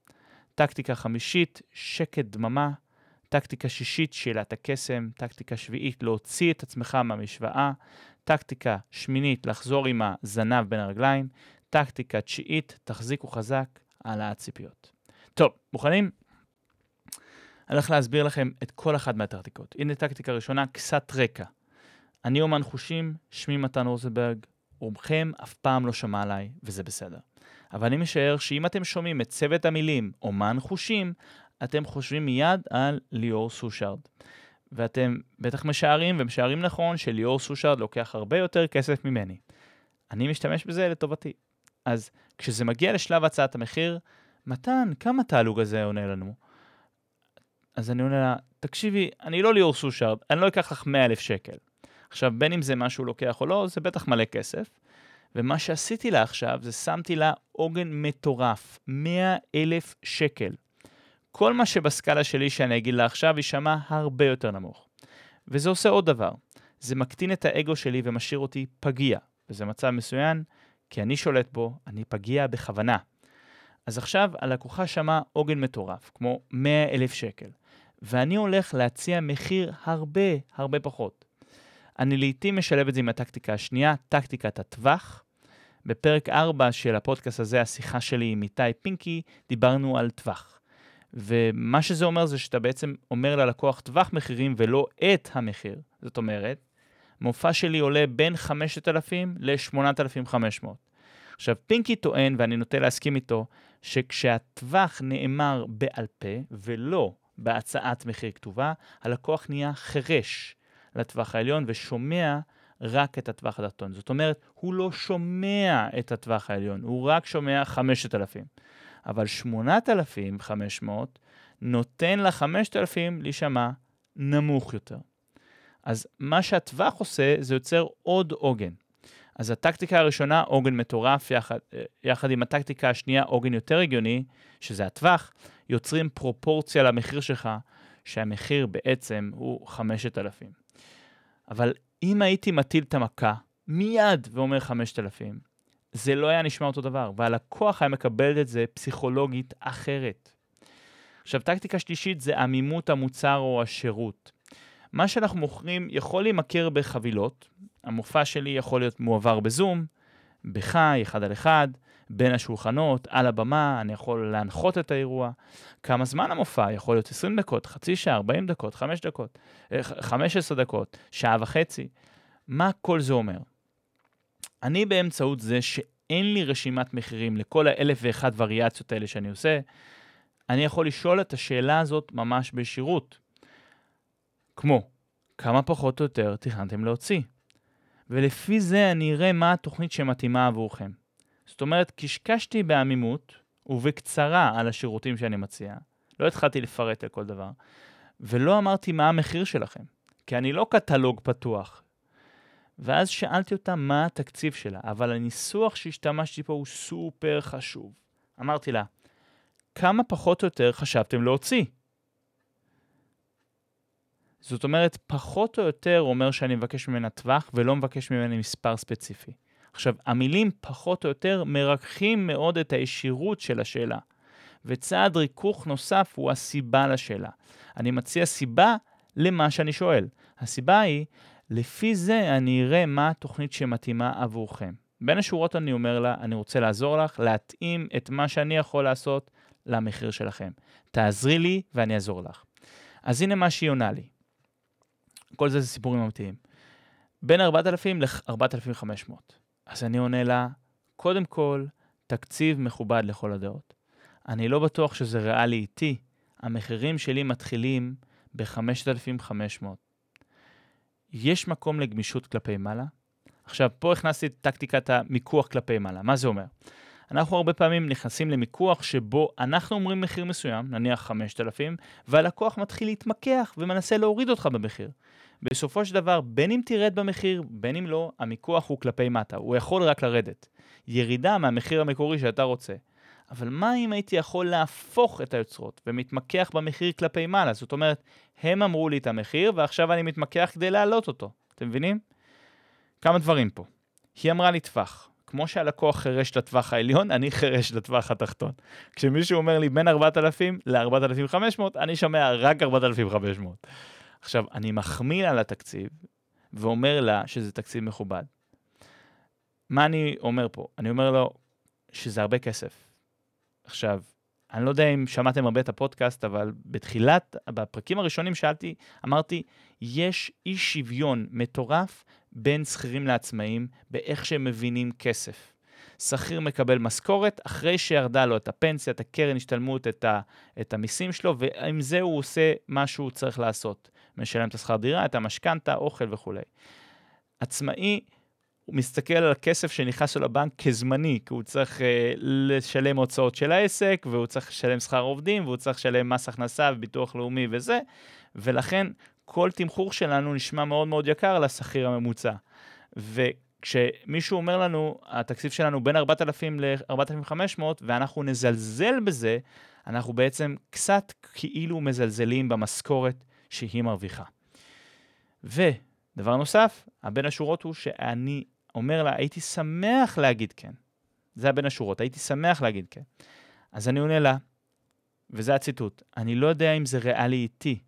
טקטיקה חמישית, שקט דממה. טקטיקה שישית, שאלת הקסם, טקטיקה שביעית, להוציא את עצמך מהמשוואה, טקטיקה שמינית, לחזור עם הזנב בין הרגליים, טקטיקה תשיעית, תחזיקו חזק, העלאת ציפיות. טוב, מוכנים? אני הולך להסביר לכם את כל אחת מהטקטיקות. הנה טקטיקה ראשונה, קצת רקע. אני אומן חושים, שמי מתן רוזנברג, רובכם אף פעם לא שמע עליי, וזה בסדר. אבל אני משער שאם אתם שומעים את צוות המילים אומן חושים, אתם חושבים מיד על ליאור סושארד. ואתם בטח משערים, ומשערים נכון, שליאור סושארד לוקח הרבה יותר כסף ממני. אני משתמש בזה לטובתי. אז כשזה מגיע לשלב הצעת המחיר, מתן, כמה תעלוג הזה עונה לנו? אז אני עונה לה, תקשיבי, אני לא ליאור סושארד, אני לא אקח לך 100 אלף שקל. עכשיו, בין אם זה מה שהוא לוקח או לא, זה בטח מלא כסף. ומה שעשיתי לה עכשיו, זה שמתי לה עוגן מטורף, 100 אלף שקל. כל מה שבסקאלה שלי שאני אגיד לה עכשיו יישמע הרבה יותר נמוך. וזה עושה עוד דבר, זה מקטין את האגו שלי ומשאיר אותי פגיע, וזה מצב מסוים, כי אני שולט בו, אני פגיע בכוונה. אז עכשיו הלקוחה שמעה עוגן מטורף, כמו 100 אלף שקל, ואני הולך להציע מחיר הרבה הרבה פחות. אני לעיתים משלב את זה עם הטקטיקה השנייה, טקטיקת הטווח. בפרק 4 של הפודקאסט הזה, השיחה שלי עם איתי פינקי, דיברנו על טווח. ומה שזה אומר זה שאתה בעצם אומר ללקוח טווח מחירים ולא את המחיר. זאת אומרת, מופע שלי עולה בין 5,000 ל-8,500. עכשיו, פינקי טוען, ואני נוטה להסכים איתו, שכשהטווח נאמר בעל פה ולא בהצעת מחיר כתובה, הלקוח נהיה חירש לטווח העליון ושומע רק את הטווח התחתון. זאת אומרת, הוא לא שומע את הטווח העליון, הוא רק שומע 5,000. אבל 8,500 נותן ל-5,000 להישמע נמוך יותר. אז מה שהטווח עושה, זה יוצר עוד עוגן. אז הטקטיקה הראשונה, עוגן מטורף, יחד, יחד עם הטקטיקה השנייה, עוגן יותר הגיוני, שזה הטווח, יוצרים פרופורציה למחיר שלך, שהמחיר בעצם הוא 5,000. אבל אם הייתי מטיל את המכה מיד ואומר 5,000, זה לא היה נשמע אותו דבר, והלקוח היה מקבל את זה פסיכולוגית אחרת. עכשיו, טקטיקה שלישית זה עמימות המוצר או השירות. מה שאנחנו מוכרים יכול להימכר בחבילות, המופע שלי יכול להיות מועבר בזום, בחי, אחד על אחד, בין השולחנות, על הבמה, אני יכול להנחות את האירוע. כמה זמן המופע? יכול להיות 20 דקות, חצי שעה, 40 דקות, 5 דקות, 15 אה, דקות, שעה וחצי. מה כל זה אומר? אני באמצעות זה שאין לי רשימת מחירים לכל האלף ואחת וריאציות האלה שאני עושה, אני יכול לשאול את השאלה הזאת ממש בישירות. כמו, כמה פחות או יותר תכננתם להוציא? ולפי זה אני אראה מה התוכנית שמתאימה עבורכם. זאת אומרת, קשקשתי בעמימות ובקצרה על השירותים שאני מציע, לא התחלתי לפרט על כל דבר, ולא אמרתי מה המחיר שלכם, כי אני לא קטלוג פתוח. ואז שאלתי אותה מה התקציב שלה, אבל הניסוח שהשתמשתי פה הוא סופר חשוב. אמרתי לה, כמה פחות או יותר חשבתם להוציא? זאת אומרת, פחות או יותר אומר שאני מבקש ממנה טווח ולא מבקש ממני מספר ספציפי. עכשיו, המילים פחות או יותר מרככים מאוד את הישירות של השאלה. וצעד ריכוך נוסף הוא הסיבה לשאלה. אני מציע סיבה למה שאני שואל. הסיבה היא, לפי זה אני אראה מה התוכנית שמתאימה עבורכם. בין השורות אני אומר לה, אני רוצה לעזור לך להתאים את מה שאני יכול לעשות למחיר שלכם. תעזרי לי ואני אעזור לך. אז הנה מה שהיא עונה לי. כל זה זה סיפורים אמיתיים. בין 4,000 ל-4,500. אז אני עונה לה, קודם כל, תקציב מכובד לכל הדעות. אני לא בטוח שזה ריאלי איתי, המחירים שלי מתחילים ב-5,500. יש מקום לגמישות כלפי מעלה? עכשיו, פה הכנסתי את טקטיקת המיקוח כלפי מעלה. מה זה אומר? אנחנו הרבה פעמים נכנסים למיקוח שבו אנחנו אומרים מחיר מסוים, נניח 5,000, והלקוח מתחיל להתמקח ומנסה להוריד אותך במחיר. בסופו של דבר, בין אם תרד במחיר, בין אם לא, המיקוח הוא כלפי מטה, הוא יכול רק לרדת. ירידה מהמחיר המקורי שאתה רוצה. אבל מה אם הייתי יכול להפוך את היוצרות ומתמקח במחיר כלפי מעלה? זאת אומרת, הם אמרו לי את המחיר ועכשיו אני מתמקח כדי להעלות אותו. אתם מבינים? כמה דברים פה. היא אמרה לי טווח. כמו שהלקוח חירש לטווח העליון, אני חירש לטווח התחתון. כשמישהו אומר לי בין 4,000 ל-4,500, אני שומע רק 4,500. עכשיו, אני מחמיא על התקציב, ואומר לה שזה תקציב מכובד. מה אני אומר פה? אני אומר לו שזה הרבה כסף. עכשיו, אני לא יודע אם שמעתם הרבה את הפודקאסט, אבל בתחילת, בפרקים הראשונים שאלתי, אמרתי, יש אי שוויון מטורף בין שכירים לעצמאים באיך שהם מבינים כסף. שכיר מקבל משכורת אחרי שירדה לו את הפנסיה, את הקרן השתלמות, את, ה, את המיסים שלו, ועם זה הוא עושה מה שהוא צריך לעשות. משלם את השכר דירה, את המשכנתה, אוכל וכולי. עצמאי, הוא מסתכל על הכסף שנכנס לו לבנק כזמני, כי הוא צריך uh, לשלם הוצאות של העסק, והוא צריך לשלם שכר עובדים, והוא צריך לשלם מס הכנסה וביטוח לאומי וזה, ולכן כל תמחור שלנו נשמע מאוד מאוד יקר לשכיר הממוצע. וכשמישהו אומר לנו, התקציב שלנו בין 4,000 ל-4,500, ואנחנו נזלזל בזה, אנחנו בעצם קצת כאילו מזלזלים במשכורת שהיא מרוויחה. ודבר נוסף, הבין השורות הוא שאני אומר לה, הייתי שמח להגיד כן. זה הבין השורות, הייתי שמח להגיד כן. אז אני עונה לה, וזה הציטוט, אני לא יודע אם זה ריאלי איתי.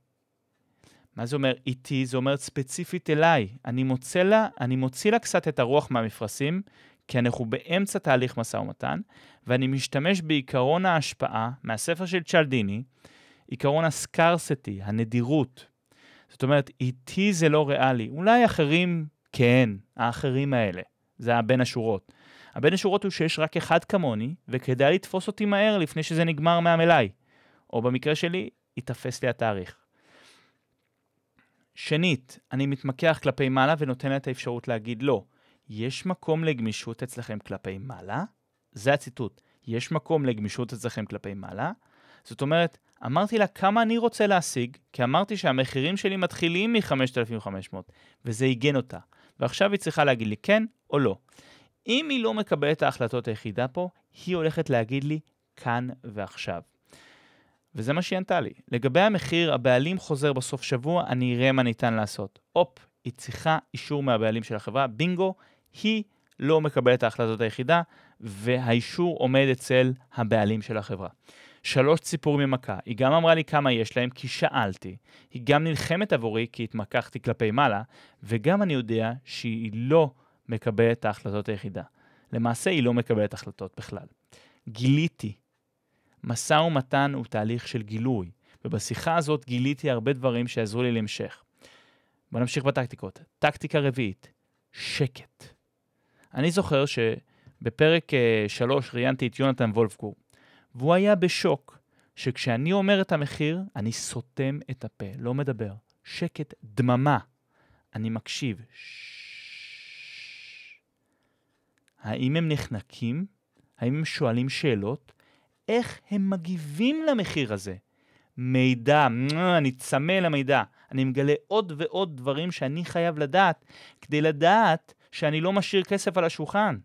מה זה אומר איתי? זה אומר ספציפית אליי. אני מוצא לה, אני מוציא לה קצת את הרוח מהמפרשים, כי אנחנו באמצע תהליך משא ומתן, ואני משתמש בעיקרון ההשפעה מהספר של צ'לדיני, עיקרון הסקרסטי, הנדירות. זאת אומרת, איתי זה לא ריאלי. אולי אחרים כן, האחרים האלה. זה הבין השורות. הבין השורות הוא שיש רק אחד כמוני, וכדאי לתפוס אותי מהר לפני שזה נגמר מהמלאי. או במקרה שלי, ייתפס לי התאריך. שנית, אני מתמקח כלפי מעלה ונותן לה את האפשרות להגיד לא. יש מקום לגמישות אצלכם כלפי מעלה? זה הציטוט. יש מקום לגמישות אצלכם כלפי מעלה? זאת אומרת, אמרתי לה כמה אני רוצה להשיג, כי אמרתי שהמחירים שלי מתחילים מ-5,500, וזה עיגן אותה. ועכשיו היא צריכה להגיד לי כן או לא. אם היא לא מקבלת את ההחלטות היחידה פה, היא הולכת להגיד לי כאן ועכשיו. וזה מה שהיא ענתה לי. לגבי המחיר, הבעלים חוזר בסוף שבוע, אני אראה מה ניתן לעשות. הופ, היא צריכה אישור מהבעלים של החברה, בינגו, היא לא מקבלת את ההחלטות היחידה, והאישור עומד אצל הבעלים של החברה. שלוש ציפורים ממכה. היא גם אמרה לי כמה יש להם, כי שאלתי. היא גם נלחמת עבורי, כי התמקחתי כלפי מעלה, וגם אני יודע שהיא לא מקבלת את ההחלטות היחידה. למעשה, היא לא מקבלת החלטות בכלל. גיליתי. משא ומתן הוא תהליך של גילוי, ובשיחה הזאת גיליתי הרבה דברים שעזרו לי להמשך. בואו נמשיך בטקטיקות. טקטיקה רביעית, שקט. אני זוכר שבפרק 3 אה, ראיינתי את יונתן וולפגור, והוא היה בשוק שכשאני אומר את המחיר, אני סותם את הפה, לא מדבר. שקט, דממה. אני מקשיב. האם הם נחנקים? האם הם שואלים שאלות? איך הם מגיבים למחיר הזה? מידע, אני צמא למידע. אני מגלה עוד ועוד דברים שאני חייב לדעת, כדי לדעת שאני לא משאיר כסף על השולחן.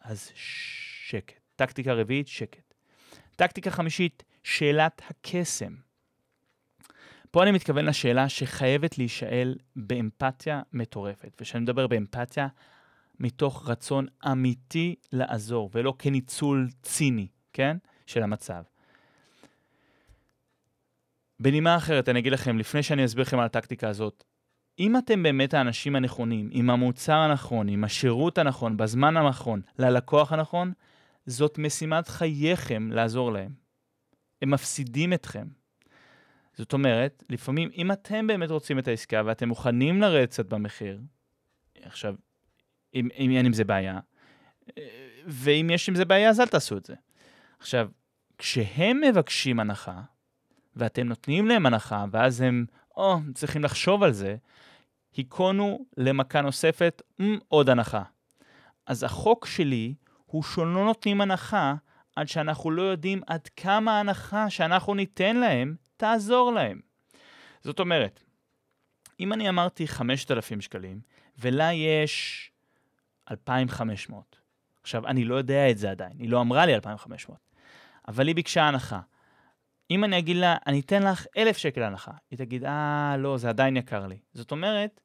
אז שקט. טקטיקה רביעית, שקט. טקטיקה חמישית, שאלת הקסם. פה אני מתכוון לשאלה שחייבת להישאל באמפתיה מטורפת. וכשאני מדבר באמפתיה, מתוך רצון אמיתי לעזור, ולא כניצול ציני, כן? של המצב. בנימה אחרת, אני אגיד לכם, לפני שאני אסביר לכם על הטקטיקה הזאת, אם אתם באמת האנשים הנכונים, עם המוצר הנכון, עם השירות הנכון, בזמן הנכון, ללקוח הנכון, זאת משימת חייכם לעזור להם. הם מפסידים אתכם. זאת אומרת, לפעמים, אם אתם באמת רוצים את העסקה ואתם מוכנים לרדת קצת במחיר, עכשיו, אם, אם אין עם זה בעיה, ואם יש עם זה בעיה, אז אל תעשו את זה. עכשיו, כשהם מבקשים הנחה, ואתם נותנים להם הנחה, ואז הם, או, oh, צריכים לחשוב על זה, היכונו למכה נוספת, mm, עוד הנחה. אז החוק שלי הוא שלא נותנים הנחה עד שאנחנו לא יודעים עד כמה ההנחה שאנחנו ניתן להם תעזור להם. זאת אומרת, אם אני אמרתי 5,000 שקלים, ולה יש 2,500, עכשיו, אני לא יודע את זה עדיין, היא לא אמרה לי 2,500, אבל היא ביקשה הנחה. אם אני אגיד לה, אני אתן לך 1,000 שקל הנחה, היא תגיד, אה, לא, זה עדיין יקר לי. זאת אומרת,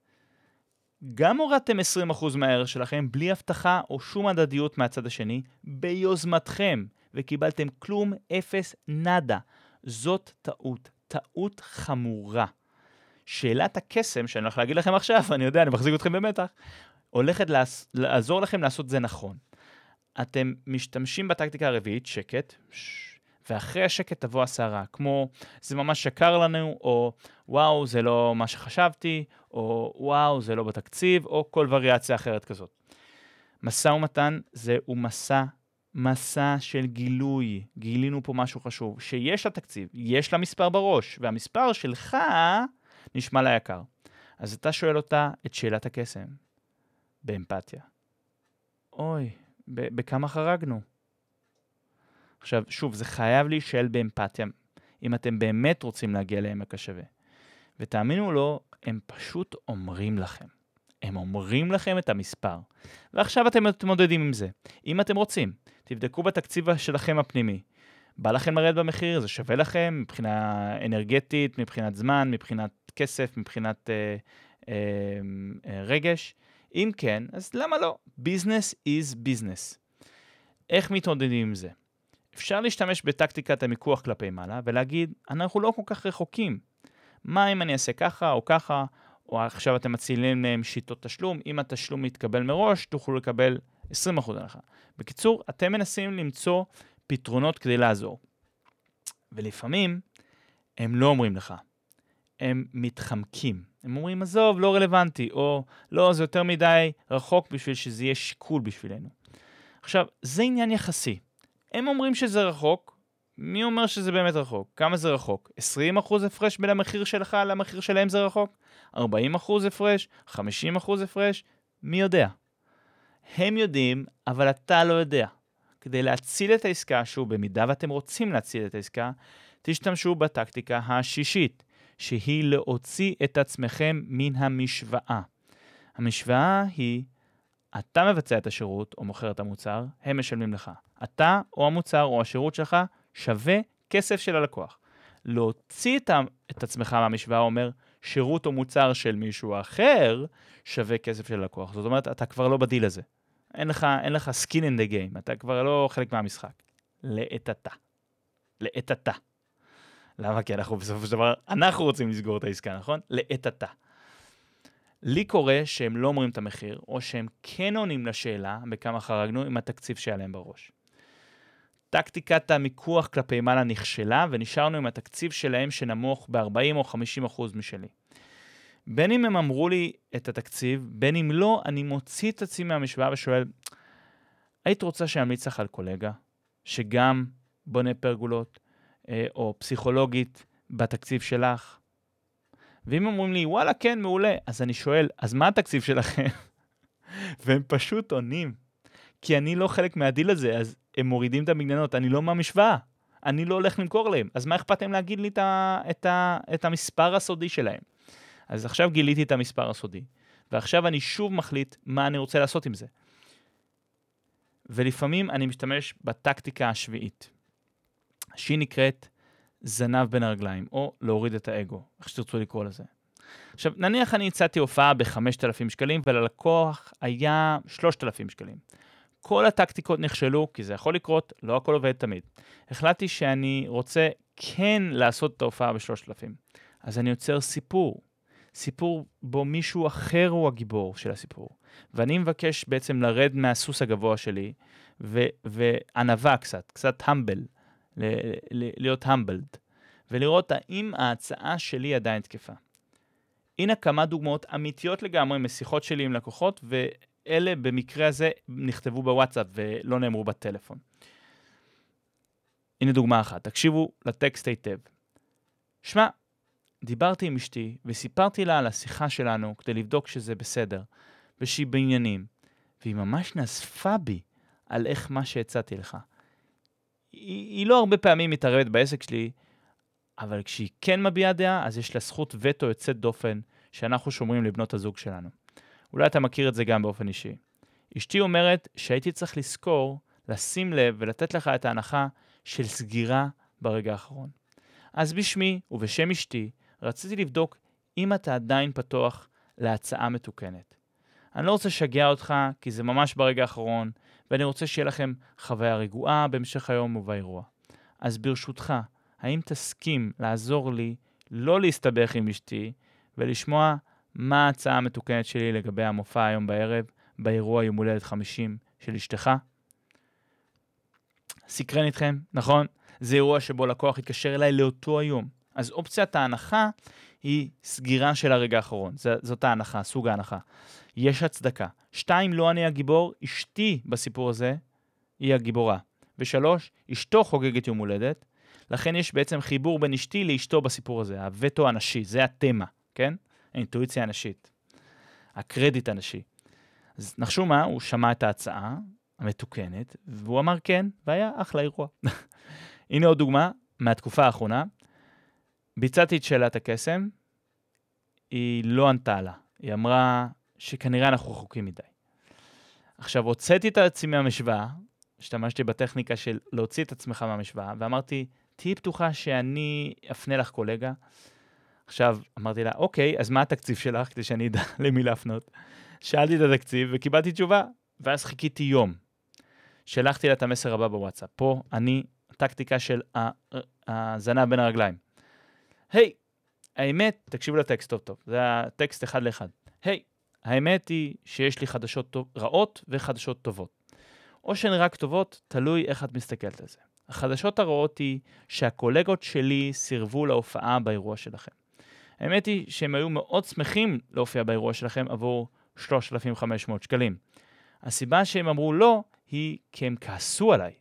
גם הורדתם 20% מהערך שלכם בלי הבטחה או שום הדדיות מהצד השני, ביוזמתכם, וקיבלתם כלום, אפס, נאדה. זאת טעות, טעות חמורה. שאלת הקסם, שאני הולך להגיד לכם עכשיו, אני יודע, אני מחזיק אתכם במתח, הולכת לעזור לכם לעשות זה נכון. אתם משתמשים בטקטיקה הרביעית, שקט, ואחרי השקט תבוא הסערה, כמו זה ממש שקר לנו, או וואו, זה לא מה שחשבתי, או וואו, זה לא בתקציב, או כל וריאציה אחרת כזאת. משא ומתן זהו מסע, מסע של גילוי. גילינו פה משהו חשוב, שיש לה תקציב, יש לה מספר בראש, והמספר שלך נשמע לה יקר. אז אתה שואל אותה את שאלת הקסם, באמפתיה. אוי, בכמה חרגנו? עכשיו, שוב, זה חייב להישאל באמפתיה, אם אתם באמת רוצים להגיע לעמק השווה. ותאמינו לו, הם פשוט אומרים לכם. הם אומרים לכם את המספר. ועכשיו אתם מתמודדים עם זה. אם אתם רוצים, תבדקו בתקציב שלכם הפנימי. בא לכם לרדת במחיר, זה שווה לכם מבחינה אנרגטית, מבחינת זמן, מבחינת כסף, מבחינת אה, אה, אה, רגש. אם כן, אז למה לא? Business is business. איך מתמודדים עם זה? אפשר להשתמש בטקטיקת המיקוח כלפי מעלה ולהגיד, אנחנו לא כל כך רחוקים. מה אם אני אעשה ככה או ככה, או עכשיו אתם מצילים להם שיטות תשלום, אם התשלום יתקבל מראש, תוכלו לקבל 20% הנחה. בקיצור, אתם מנסים למצוא פתרונות כדי לעזור. ולפעמים הם לא אומרים לך, הם מתחמקים. הם אומרים, עזוב, לא רלוונטי, או לא, זה יותר מדי רחוק בשביל שזה יהיה שיקול בשבילנו. עכשיו, זה עניין יחסי. הם אומרים שזה רחוק, מי אומר שזה באמת רחוק? כמה זה רחוק? 20% הפרש בין המחיר שלך למחיר שלהם זה רחוק? 40% הפרש? 50% הפרש? מי יודע? הם יודעים, אבל אתה לא יודע. כדי להציל את העסקה, שהוא במידה ואתם רוצים להציל את העסקה, תשתמשו בטקטיקה השישית, שהיא להוציא את עצמכם מן המשוואה. המשוואה היא, אתה מבצע את השירות או מוכר את המוצר, הם משלמים לך. אתה או המוצר או השירות שלך שווה כסף של הלקוח. להוציא את, את עצמך מהמשוואה אומר, שירות או מוצר של מישהו אחר שווה כסף של הלקוח. זאת אומרת, אתה כבר לא בדיל הזה. אין לך, אין לך skin in the game, אתה כבר לא חלק מהמשחק. לעת עתה. לעת עתה. למה? כי אנחנו בסופו של דבר, אנחנו רוצים לסגור את העסקה, נכון? לעת עתה. לי קורה שהם לא אומרים את המחיר, או שהם כן עונים לשאלה בכמה חרגנו עם התקציב שהיה להם בראש. טקטיקת המיקוח כלפי מעלה נכשלה, ונשארנו עם התקציב שלהם שנמוך ב-40 או 50 אחוז משלי. בין אם הם אמרו לי את התקציב, בין אם לא, אני מוציא את עצמי מהמשוואה ושואל, היית רוצה שאמליץ לך על קולגה, שגם בונה פרגולות, אה, או פסיכולוגית בתקציב שלך? ואם אומרים לי, וואלה, כן, מעולה, אז אני שואל, אז מה התקציב שלכם? והם פשוט עונים, כי אני לא חלק מהדיל הזה, אז הם מורידים את המגננות, אני לא מהמשוואה. אני לא הולך למכור להם. אז מה אכפת להם להגיד לי את, ה, את, ה, את המספר הסודי שלהם? אז עכשיו גיליתי את המספר הסודי, ועכשיו אני שוב מחליט מה אני רוצה לעשות עם זה. ולפעמים אני משתמש בטקטיקה השביעית, שהיא נקראת זנב בין הרגליים, או להוריד את האגו, איך שתרצו לקרוא לזה. עכשיו, נניח אני הצעתי הופעה ב-5,000 שקלים, וללקוח היה 3,000 שקלים. כל הטקטיקות נכשלו, כי זה יכול לקרות, לא הכל עובד תמיד. החלטתי שאני רוצה כן לעשות את ההופעה ב-3,000. אז אני יוצר סיפור. סיפור בו מישהו אחר הוא הגיבור של הסיפור. ואני מבקש בעצם לרד מהסוס הגבוה שלי, וענווה קצת, קצת המבל, להיות המבלד, ולראות האם ההצעה שלי עדיין תקפה. הנה כמה דוגמאות אמיתיות לגמרי משיחות שלי עם לקוחות, ואלה במקרה הזה נכתבו בוואטסאפ ולא נאמרו בטלפון. הנה דוגמה אחת, תקשיבו לטקסט היטב. שמע, דיברתי עם אשתי וסיפרתי לה על השיחה שלנו כדי לבדוק שזה בסדר, ושהיא בעניינים, והיא ממש נזפה בי על איך מה שהצעתי לך. היא, היא לא הרבה פעמים מתערבת בעסק שלי, אבל כשהיא כן מביעה דעה, אז יש לה זכות וטו יוצאת דופן שאנחנו שומרים לבנות הזוג שלנו. אולי אתה מכיר את זה גם באופן אישי. אשתי אומרת שהייתי צריך לזכור, לשים לב ולתת לך את ההנחה של סגירה ברגע האחרון. אז בשמי ובשם אשתי, רציתי לבדוק אם אתה עדיין פתוח להצעה מתוקנת. אני לא רוצה לשגע אותך, כי זה ממש ברגע האחרון, ואני רוצה שיהיה לכם חוויה רגועה בהמשך היום ובאירוע. אז ברשותך, האם תסכים לעזור לי לא להסתבך עם אשתי ולשמוע מה ההצעה המתוקנת שלי לגבי המופע היום בערב, באירוע יום הולדת 50 של אשתך? סקרן איתכם, נכון? זה אירוע שבו לקוח יתקשר אליי לאותו היום. אז אופציית ההנחה היא סגירה של הרגע האחרון. זאת ההנחה, סוג ההנחה. יש הצדקה. שתיים, לא אני הגיבור, אשתי בסיפור הזה היא הגיבורה. ושלוש, אשתו חוגגת יום הולדת, לכן יש בעצם חיבור בין אשתי לאשתו בסיפור הזה, הווטו הנשי, זה התמה, כן? האינטואיציה הנשית, הקרדיט הנשי. אז נחשו מה, הוא שמע את ההצעה המתוקנת, והוא אמר כן, והיה אחלה אירוע. הנה עוד דוגמה מהתקופה האחרונה. ביצעתי את שאלת הקסם, היא לא ענתה לה. היא אמרה שכנראה אנחנו רחוקים מדי. עכשיו, הוצאתי את עצמי מהמשוואה, השתמשתי בטכניקה של להוציא את עצמך מהמשוואה, ואמרתי, תהיי פתוחה שאני אפנה לך קולגה. עכשיו, אמרתי לה, אוקיי, אז מה התקציב שלך, כדי שאני אדע למי להפנות? שאלתי את התקציב וקיבלתי תשובה, ואז חיכיתי יום. שלחתי לה את המסר הבא בוואטסאפ. פה אני, טקטיקה של הזנב בין הרגליים. היי, hey, האמת, תקשיבו לטקסט טוב טוב, זה הטקסט אחד לאחד. היי, hey, האמת היא שיש לי חדשות טוב, רעות וחדשות טובות. או שהן רק טובות, תלוי איך את מסתכלת על זה. החדשות הרעות היא שהקולגות שלי סירבו להופעה באירוע שלכם. האמת היא שהם היו מאוד שמחים להופיע באירוע שלכם עבור 3,500 שקלים. הסיבה שהם אמרו לא היא כי הם כעסו עליי.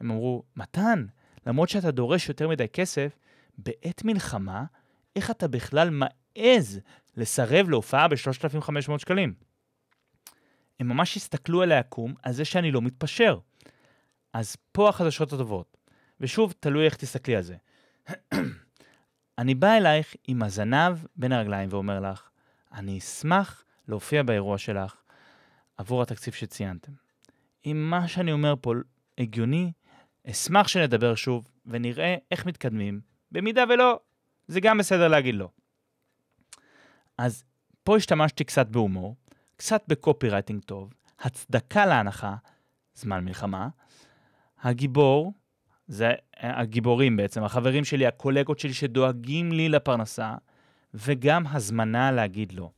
הם אמרו, מתן, למרות שאתה דורש יותר מדי כסף, בעת מלחמה, איך אתה בכלל מעז לסרב להופעה ב-3,500 שקלים? הם ממש הסתכלו עליה עקום על זה שאני לא מתפשר. אז פה החדשות הטובות. ושוב, תלוי איך תסתכלי על זה. אני בא אלייך עם הזנב בין הרגליים ואומר לך, אני אשמח להופיע באירוע שלך עבור התקציב שציינתם. אם מה שאני אומר פה הגיוני, אשמח שנדבר שוב ונראה איך מתקדמים. במידה ולא, זה גם בסדר להגיד לא. אז פה השתמשתי קצת בהומור, קצת בקופי רייטינג טוב, הצדקה להנחה, זמן מלחמה. הגיבור, זה הגיבורים בעצם, החברים שלי, הקולגות שלי שדואגים לי לפרנסה, וגם הזמנה להגיד לא.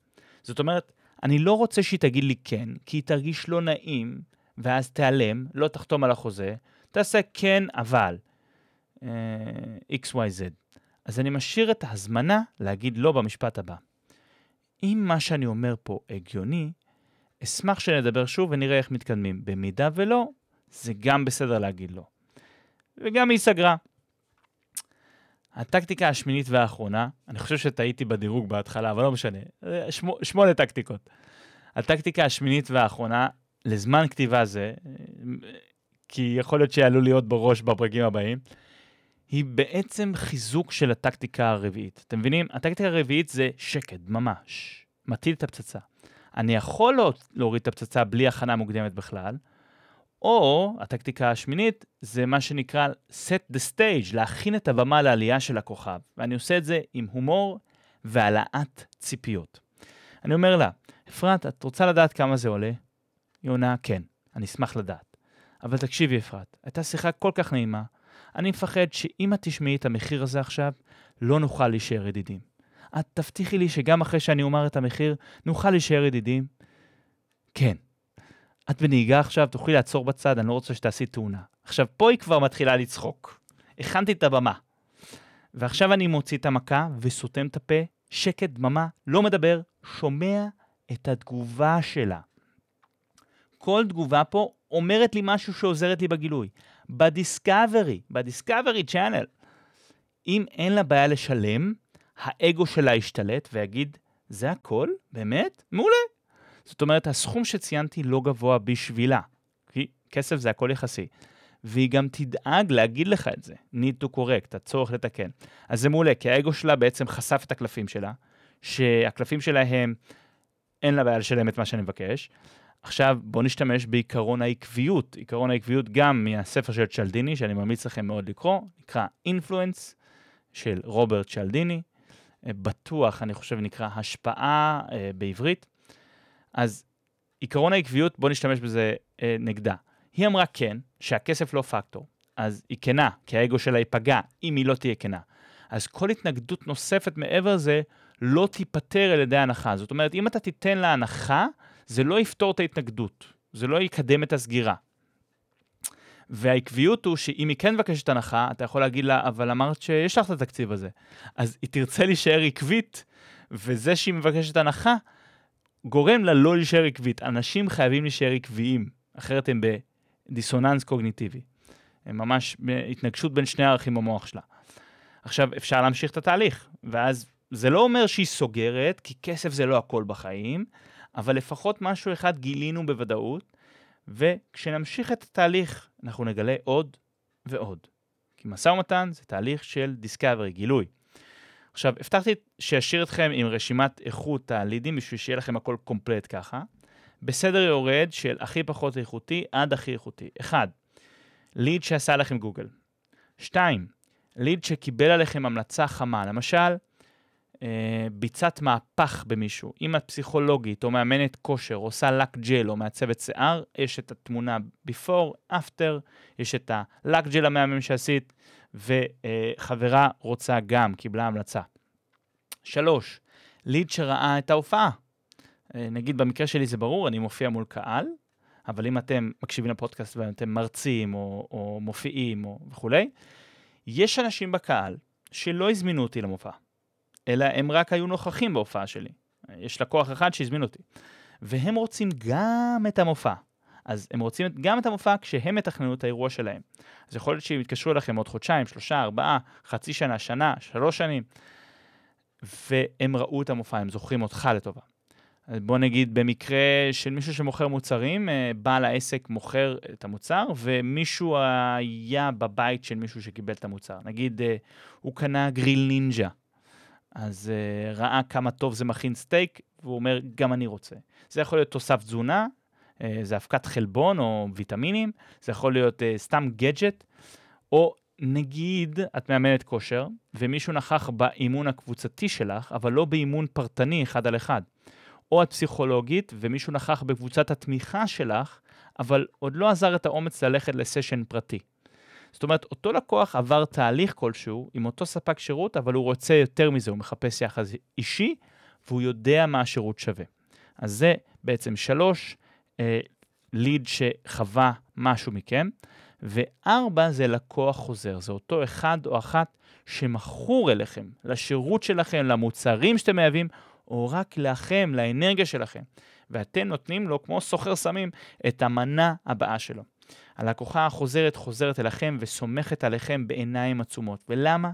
זאת אומרת, אני לא רוצה שהיא תגיד לי כן, כי היא תרגיש לא נעים, ואז תיעלם, לא תחתום על החוזה, תעשה כן, אבל. אה, XYZ. אז אני משאיר את ההזמנה להגיד לא במשפט הבא. אם מה שאני אומר פה הגיוני, אשמח שנדבר שוב ונראה איך מתקדמים. במידה ולא, זה גם בסדר להגיד לא. וגם היא סגרה. הטקטיקה השמינית והאחרונה, אני חושב שטעיתי בדירוג בהתחלה, אבל לא משנה, שמו, שמונה טקטיקות. הטקטיקה השמינית והאחרונה, לזמן כתיבה זה, כי יכול להיות שיעלו להיות בראש בפרקים הבאים, היא בעצם חיזוק של הטקטיקה הרביעית. אתם מבינים? הטקטיקה הרביעית זה שקט, ממש. מטיל את הפצצה. אני יכול להוריד את הפצצה בלי הכנה מוקדמת בכלל, או הטקטיקה השמינית זה מה שנקרא set the stage, להכין את הבמה לעלייה של הכוכב. ואני עושה את זה עם הומור והעלאת ציפיות. אני אומר לה, אפרת, את רוצה לדעת כמה זה עולה? היא עונה, כן, אני אשמח לדעת. אבל תקשיבי, אפרת, הייתה שיחה כל כך נעימה, אני מפחד שאם את תשמעי את המחיר הזה עכשיו, לא נוכל להישאר ידידים. את תבטיחי לי שגם אחרי שאני אומר את המחיר, נוכל להישאר ידידים? כן. את בנהיגה עכשיו, תוכלי לעצור בצד, אני לא רוצה שתעשי תאונה. עכשיו, פה היא כבר מתחילה לצחוק. הכנתי את הבמה. ועכשיו אני מוציא את המכה וסותם את הפה, שקט, דממה, לא מדבר, שומע את התגובה שלה. כל תגובה פה אומרת לי משהו שעוזרת לי בגילוי. בדיסקאברי, בדיסקאברי צ'אנל. אם אין לה בעיה לשלם, האגו שלה ישתלט ויגיד, זה הכל? באמת? מעולה. זאת אומרת, הסכום שציינתי לא גבוה בשבילה, כי כסף זה הכל יחסי. והיא גם תדאג להגיד לך את זה, need to correct, הצורך לתקן. אז זה מעולה, כי האגו שלה בעצם חשף את הקלפים שלה, שהקלפים שלה הם, אין לה בעיה לשלם את מה שאני מבקש, עכשיו בואו נשתמש בעיקרון העקביות. עיקרון העקביות גם מהספר של צ'לדיני, שאני ממליץ לכם מאוד לקרוא, נקרא Influence של רוברט צ'לדיני. אה, בטוח, אני חושב, נקרא השפעה אה, בעברית. אז עקרון העקביות, בואו נשתמש בזה אה, נגדה. היא אמרה כן, שהכסף לא פקטור, אז היא כנה, כי האגו שלה ייפגע אם היא לא תהיה כנה. אז כל התנגדות נוספת מעבר לזה לא תיפתר על ידי הנחה. זאת אומרת, אם אתה תיתן לה הנחה, זה לא יפתור את ההתנגדות, זה לא יקדם את הסגירה. והעקביות הוא שאם היא כן מבקשת הנחה, אתה יכול להגיד לה, אבל אמרת שיש לך את התקציב הזה. אז היא תרצה להישאר עקבית, וזה שהיא מבקשת הנחה, גורם לה לא להישאר עקבית. אנשים חייבים להישאר עקביים, אחרת הם בדיסוננס קוגניטיבי. הם ממש בהתנגשות בין שני הערכים במוח שלה. עכשיו, אפשר להמשיך את התהליך, ואז זה לא אומר שהיא סוגרת, כי כסף זה לא הכל בחיים, אבל לפחות משהו אחד גילינו בוודאות, וכשנמשיך את התהליך, אנחנו נגלה עוד ועוד. כי משא ומתן זה תהליך של דיסקאברי, גילוי. עכשיו, הבטחתי שאשאיר אתכם עם רשימת איכות הלידים בשביל שיהיה לכם הכל קומפלט ככה. בסדר יורד של הכי פחות איכותי עד הכי איכותי. 1. ליד שעשה לכם גוגל. 2. ליד שקיבל עליכם המלצה חמה. למשל, אה, ביצעת מהפך במישהו. אם את פסיכולוגית או מאמנת כושר, עושה לק ג'ל או מעצבת שיער, יש את התמונה before, after, יש את הלק ג'ל המהמם שעשית, וחברה רוצה גם, קיבלה המלצה. שלוש, ליד שראה את ההופעה. אה, נגיד במקרה שלי זה ברור, אני מופיע מול קהל, אבל אם אתם מקשיבים לפודקאסט ואתם מרצים או, או מופיעים או וכולי, יש אנשים בקהל שלא הזמינו אותי למופע. אלא הם רק היו נוכחים בהופעה שלי. יש לקוח אחד שהזמין אותי. והם רוצים גם את המופע. אז הם רוצים גם את המופע כשהם מתכננו את האירוע שלהם. אז יכול להיות שהם יתקשרו אליכם עוד חודשיים, שלושה, ארבעה, חצי שנה, שנה, שלוש שנים, והם ראו את המופע, הם זוכרים אותך לטובה. בוא נגיד במקרה של מישהו שמוכר מוצרים, אה, בעל העסק מוכר את המוצר, ומישהו היה בבית של מישהו שקיבל את המוצר. נגיד אה, הוא קנה גריל נינג'ה, אז uh, ראה כמה טוב זה מכין סטייק, והוא אומר, גם אני רוצה. זה יכול להיות תוסף תזונה, זה אבקת חלבון או ויטמינים, זה יכול להיות uh, סתם גדג'ט, או נגיד את מאמנת כושר, ומישהו נכח באימון הקבוצתי שלך, אבל לא באימון פרטני אחד על אחד. או את פסיכולוגית, ומישהו נכח בקבוצת התמיכה שלך, אבל עוד לא עזר את האומץ ללכת לסשן פרטי. זאת אומרת, אותו לקוח עבר תהליך כלשהו עם אותו ספק שירות, אבל הוא רוצה יותר מזה, הוא מחפש יחס אישי, והוא יודע מה השירות שווה. אז זה בעצם שלוש, אה, ליד שחווה משהו מכם, וארבע זה לקוח חוזר, זה אותו אחד או אחת שמכור אליכם, לשירות שלכם, למוצרים שאתם מייבאים, או רק לכם, לאנרגיה שלכם. ואתם נותנים לו, כמו סוחר סמים, את המנה הבאה שלו. הלקוחה החוזרת חוזרת אליכם וסומכת עליכם בעיניים עצומות. ולמה?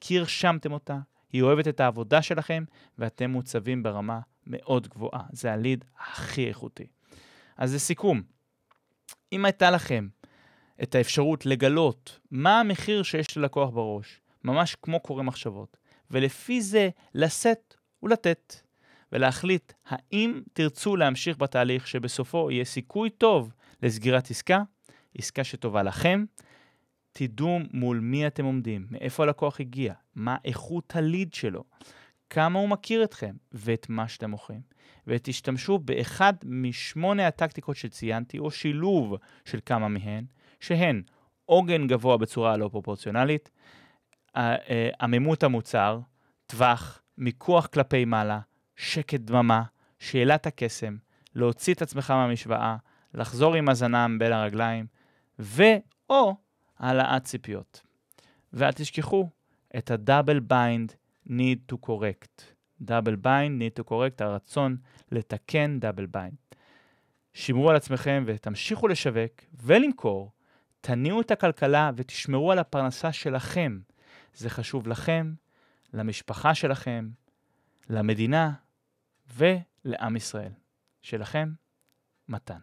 כי הרשמתם אותה, היא אוהבת את העבודה שלכם, ואתם מוצבים ברמה מאוד גבוהה. זה הליד הכי איכותי. אז לסיכום, אם הייתה לכם את האפשרות לגלות מה המחיר שיש ללקוח בראש, ממש כמו קורא מחשבות, ולפי זה לשאת ולתת, ולהחליט האם תרצו להמשיך בתהליך שבסופו יהיה סיכוי טוב לסגירת עסקה, עסקה שטובה לכם, תדעו מול מי אתם עומדים, מאיפה הלקוח הגיע, מה איכות הליד שלו, כמה הוא מכיר אתכם ואת מה שאתם מוכרים. ותשתמשו באחד משמונה הטקטיקות שציינתי, או שילוב של כמה מהן, שהן עוגן גבוה בצורה לא פרופורציונלית, אה, עמימות המוצר, טווח, מיקוח כלפי מעלה, שקט דממה, שאלת הקסם, להוציא את עצמך מהמשוואה, לחזור עם הזנם בין הרגליים, ו/או העלאת ציפיות. ואל תשכחו את ה-double bind need to correct. Double bind need to correct, הרצון לתקן double bind. שמרו על עצמכם ותמשיכו לשווק ולמכור, תניעו את הכלכלה ותשמרו על הפרנסה שלכם. זה חשוב לכם, למשפחה שלכם, למדינה ולעם ישראל. שלכם, מתן.